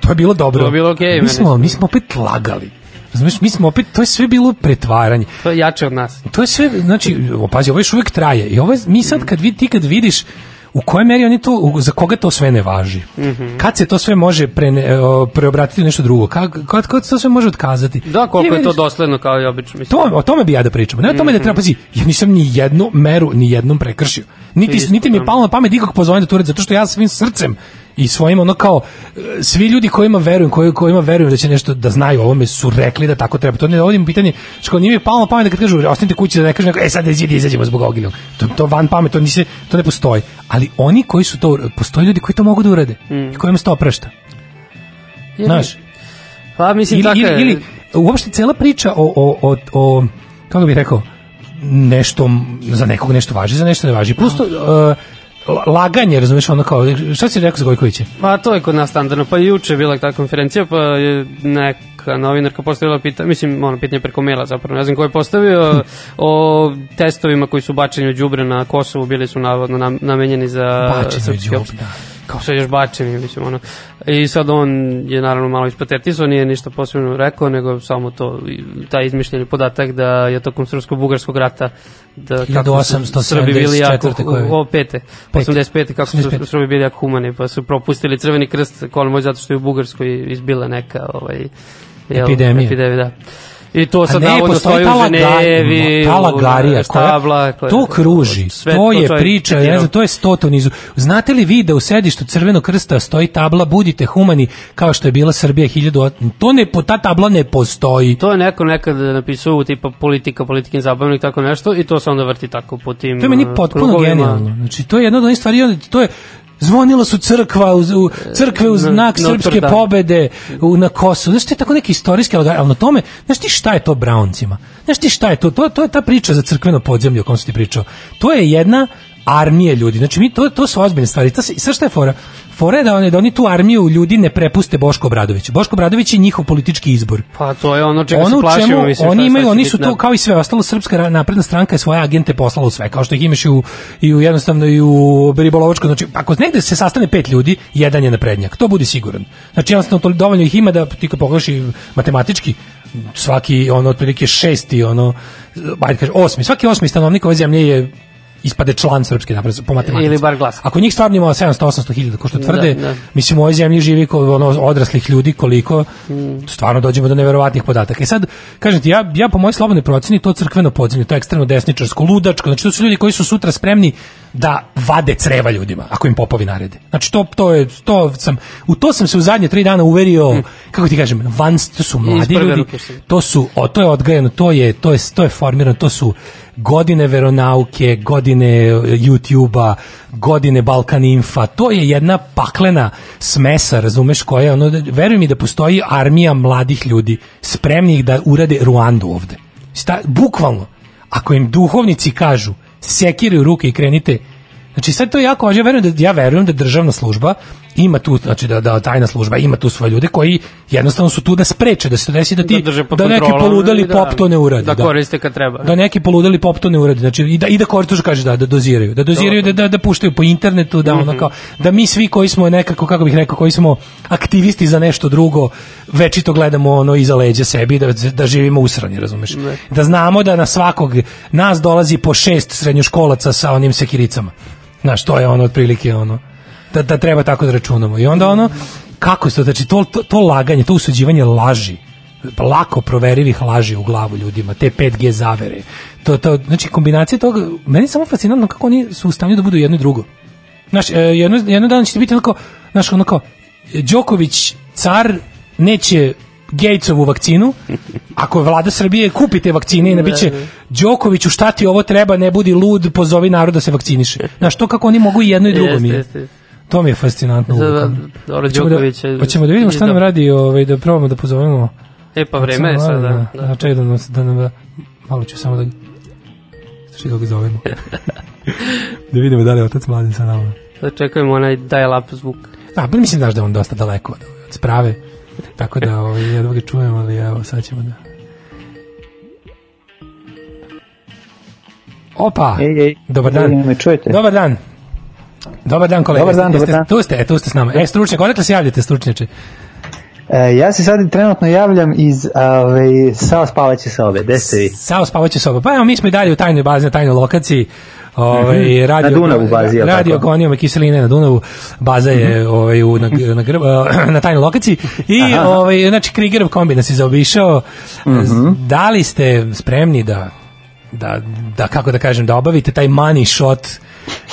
to je bilo dobro. To je bilo okej, mi, meni smo, mi smo opet lagali. Razumeš, mi smo opet, to je sve bilo pretvaranje To je jače od nas. to je sve, znači, o, pazi, ovo još uvijek traje. I ovo je, mi sad kad vid, ti kad vidiš u kojoj meri oni to, za koga to sve ne važi. Kad se to sve može prene, o, preobratiti u nešto drugo? Kad, kad, kad se to sve može otkazati? Da, koliko je to dosledno kao i obično. Mislim. to, o tome bi ja da pričam. Ne o tome da treba, pazi, ja nisam ni jednu meru, ni jednom prekršio. Niti, Isto, niti mi je da. palo na pamet nikog pozovem da to uradim, zato što ja svim srcem i svojim ono kao svi ljudi kojima verujem, koji kojima verujem da će nešto da znaju o ovome su rekli da tako treba. To ne dovodim pitanje što nije mi palo na pamet da kad kažu ostanite kući da ne kažu neko, e sad izađi izađemo zbog onog. to to van pamet, to nisi to ne postoji. Ali oni koji su to postoje ljudi koji to mogu da urade i kojima se to oprašta. Znaš, Pa mislim ili, tako ili, ili uopšte cela priča o, o, o, o kako bih rekao, nešto, za nekog nešto važi, za nešto ne važi. Plus to, uh, laganje, razumeš, ono kao, šta si rekao za Gojkovića? Pa to je kod nas standardno. Pa juče je bila ta konferencija, pa je neka novinarka postavila pitanje, mislim, ono pitanje preko maila zapravo, ne znam ko je postavio, o testovima koji su bačeni u đubre na Kosovu, bili su navodno nam, namenjeni za Bačeni srpski Kao sve još bačeni, mislim, ono. I sad on je naravno malo ispatetisao, nije ništa posebno rekao, nego samo to, taj izmišljeni podatak da je tokom srpsko-bugarskog rata da kako su 1874. Srbi bili jako, o, pete, Pete. 85. kako su 85. Srbi bili jako humani, pa su propustili crveni krst kolmo zato što je u Bugarskoj izbila neka ovaj, jel, Epidemija. epidemija da. I to sad ne, navodno stoji u Ženevi, ta lagarija, štabla, koja, to kruži, sve to je priča, ne citirao. znam, to je stoto nizu. Znate li vi da u sedištu Crvenog krsta stoji tabla budite humani kao što je bila Srbija 1000 to ne, ta tabla ne postoji. To je neko nekad napisao tipa politika, politikin zabavnik, tako nešto i to se onda vrti tako po tim To je meni uh, potpuno krugovima. genijalno. Znači, to je jedna od onih stvari, to je zvonila su crkva u, u crkve u Na- znak Notre srpske Dame. pobede u, na Kosovu. Znaš, to je tako neki istorijski ali na tome, znaš ti šta je to Browncima? Znaš ti šta je to? To, to je ta priča za crkveno podzemlje o kom sam ti pričao. To je jedna armija ljudi. Znači, mi, to, to su ozbiljne stvari. To se, i sad šta je fora? Fora je da oni, da oni tu armiju ljudi ne prepuste Boško Obradović. Boško Obradović je njihov politički izbor Pa to je ono čega ono se plašimo, čemu mislim. oni imaju, oni su to kao i sve ostalo srpska napredna stranka je svoje agente poslala u sve, kao što ih imaš i u, i u jednostavno i u ribolovačko, znači ako negde se sastane pet ljudi, jedan je naprednjak, to budi siguran. Znači jednostavno to dovoljno ih ima da ti kad pogledaš matematički svaki ono otprilike šesti ono ajde kaže osmi, svaki osmi stanovnik ove zemlje je ispade član srpske napredne po matematici. Ili bar glasa. Ako njih stvarno ima 700-800 hiljada, ko što tvrde, Da, da. mislim u ovoj zemlji živi ko, ono, odraslih ljudi koliko Mm. stvarno dođemo do neverovatnih podataka. I sad, kažem ti, ja, ja po mojoj slobodnoj proceni to crkveno podzemlje, to je ekstremno desničarsko, ludačko, znači to su ljudi koji su sutra spremni da vade creva ljudima, ako im popovi narede. Znači to, to je, to sam, u to sam se u zadnje tri dana uverio, kako ti kažem, van, to su mladi ljudi, to su, o, to je odgajano, to je, to je, to je formirano, to su godine veronauke, godine e, YouTube-a, godine Balkan Infa, to je jedna paklena smesa, razumeš, koja, ono, da- veruj mi da postoji armija mladih ljudi spremnih da urade Ruandu ovde. Sta, bukvalno, ako im duhovnici kažu, sekiraju ruke i krenite Znači sad to je jako važno, ja verujem da ja verujem da državna služba ima tu znači da da tajna služba ima tu svoje ljude koji jednostavno su tu da spreče da se desi da ti Da da neki poludeli da- pop to ne uradi. da koriste kad treba. Da neki poludeli pop to ne uradi. Znači i da i da koriste što kaže da da doziraju, da doziraju da da, da puštaju po internetu, da ono kao da mi svi koji smo nekako kako bih rekao koji smo aktivisti za nešto drugo večito gledamo ono iza leđa sebi da da živimo usrani, razumeš? Da znamo da na svakog nas dolazi po šest srednjoškolaca sa onim sekiricama. Znaš, to je ono otprilike ono da, da treba tako da računamo. I onda ono, kako je to, znači to, to, to laganje, to usuđivanje laži, lako proverivih laži u glavu ljudima, te 5G zavere, to, to, znači kombinacija toga, meni je samo fascinantno kako oni su u stanju da budu jedno i drugo. Znaš, e, jedno, jedno dana će ti biti onako, znaš, onako, Đoković, car, neće Gatesovu vakcinu, ako vlada Srbije kupi te vakcine i nabiće Đokoviću šta ti ovo treba, ne budi lud, pozovi narod da se vakciniše. Znaš, to kako oni mogu i jedno i drugo mi je. To mi je fascinantno. Da, da, dobro, Hoćemo Đoković je- da, hoćemo da vidimo šta nam radi, ovaj, da probamo da pozovemo. E pa vreme je sada. malo Da, Da, čekaj da nam, da nam Malo ću samo da... Što ga zovemo. da vidimo da li je otac mladen sa nama. Da čekujemo onaj dial-up zvuk. Da, pa mislim znaš da je on dosta daleko od, od sprave. Tako da ovaj, jedva ga čujemo, ali evo, sad ćemo da... Opa! Ej, ej. Dobar dan. Ej, me čujete? Dobar dan. Dobar dan, kolega. Dobar dan, Jeste- dobar dan. Tu ste, e, tu ste s nama. E, stručnjak, odakle se javljate, stručnjače? E, ja se sad trenutno javljam iz ove, sao spavaće sobe. Gde ste vi? Sao spavaće soba. Pa evo, mi smo i dalje u tajnoj bazi, na tajnoj lokaciji. Ovaj Mhm. radio, Na Dunavu bazi, Radio tako? Mhm. i kiseline na Dunavu. Baza je ovaj u na na, gr- na tajnoj lokaciji i ovaj znači Krigerov kombi nas je zaobišao. Mhm. Da li ste spremni da da, da kako da kažem da obavite taj money shot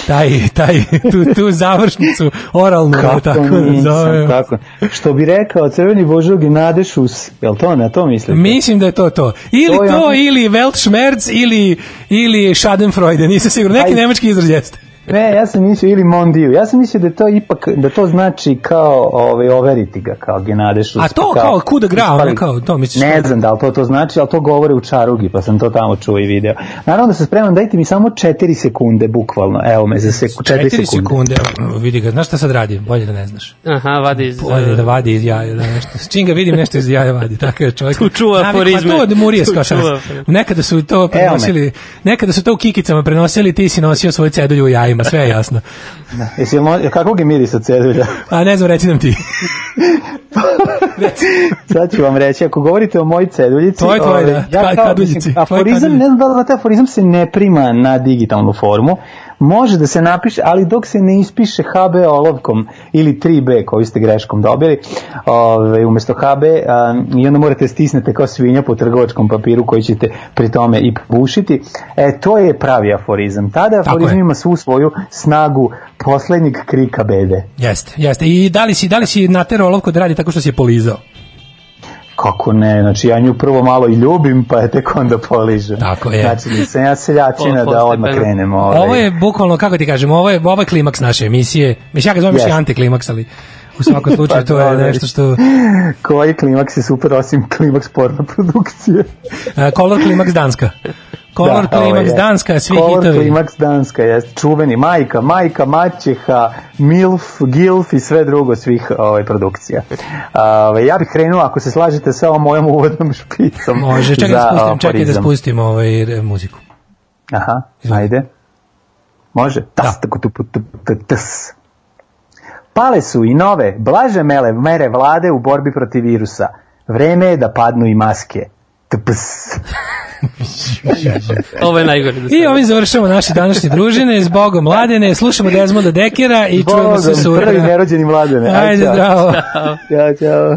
taj, taj, tu, tu završnicu oralnu, da Kako tako da nisam, zovem. kako? Što bi rekao crveni božog i Nadešus, jel to na to mislite? Mislim da je to to. Ili To je to, ono- ili Weltschmerz, ili, ili Schadenfreude, nisam siguran. Neki Aj. nemački izraz jeste. Ne, ja sam mislio ili Mondiju. Ja sam mislio da to ipak, da to znači kao ovaj, overiti ga, kao Genadešus. A to kao kuda gra, ono ispali- kao, to misliš? Ne kao- znam da li to to znači, ali to govore u čarugi, pa sam to tamo čuo i video. Naravno da se spremam, dajte mi samo 4 sekunde, bukvalno. Evo me za seku, 4 Četiri sekunde. sekunde, vidi ga, znaš šta sad radi? Bolje da ne znaš. Aha, vadi iz... Bolje da vadi iz jaja, da nešto. S čim ga vidim nešto iz jaja vadi, tako je čovjek. Tu čuva aforizme. Pa to od Murije Tu skaša. čuva aforizme. Nekada su to prenosili, nekada su to u kikicama prenosili, ti si nosio svoju cedulju u jajima, sve je jasno. Da. Jesi, mo- kakvog je mirisa cedulja? A ne znam, reci nam ti. Sad ću vam reći, ako govorite o mojoj ceduljici... Tvoj, tvoj, ovaj, da. Ja kao, kaduljici. mislim, aforizam, ne znam da li znate, aforizam se ne prima na digitalnu formu. Može da se napiše, ali dok se ne ispiše HB olovkom ili 3B koju ste greškom dobili, ove, umesto HB, a, i onda morate stisnete kao svinja po trgovačkom papiru koji ćete pri tome i bušiti. E, to je pravi aforizam. Tada Tako aforizam je. ima svu svoju snagu poslednjeg krika bede. Jeste, jeste. I da li si, da li si naterao olovku da radi tako što si je polizao? Kako ne, znači ja nju prvo malo i ljubim, pa je tek onda poližem. Tako je. Znači nisam ja seljačina Po- da odmah postepeno. krenem. Ovaj. Ovo je bukvalno, kako ti kažem, ovo je, ovo je klimaks naše emisije. Mislim, ja ga zovem yes. i antiklimaks, ali u svakom slučaju Pa to je nešto što... Koji klimaks je super osim klimaks porno produkcije. Uh, Color klimaks Danska. Color Da, klimaks je. Danska, svi Color hitovi. klimaks Danska, jeste čuveni majka, majka, maćeha, milf, gilf i sve drugo svih ovaj, produkcija. Ove, ja bih krenuo, ako se slažete sa ovom mojom uvodnom špicom. Može, čekaj da spustim, čekaj da spustim ovaj muziku. Aha, Izvoli. ajde. Može? Tas, tako, tu, tu, tu, tu, tas. Pale su i nove, blaže mele mere vlade u borbi protiv virusa. Vreme je da padnu i maske. Tps. Ovo je najgore. Da I ovim završamo naše današnje družine. S Bogom mladene, slušamo Desmonda Dekera i čujemo se Bogom, sutra. prvi nerođeni mladene. Ajde, čao. zdravo. Ćao, čao.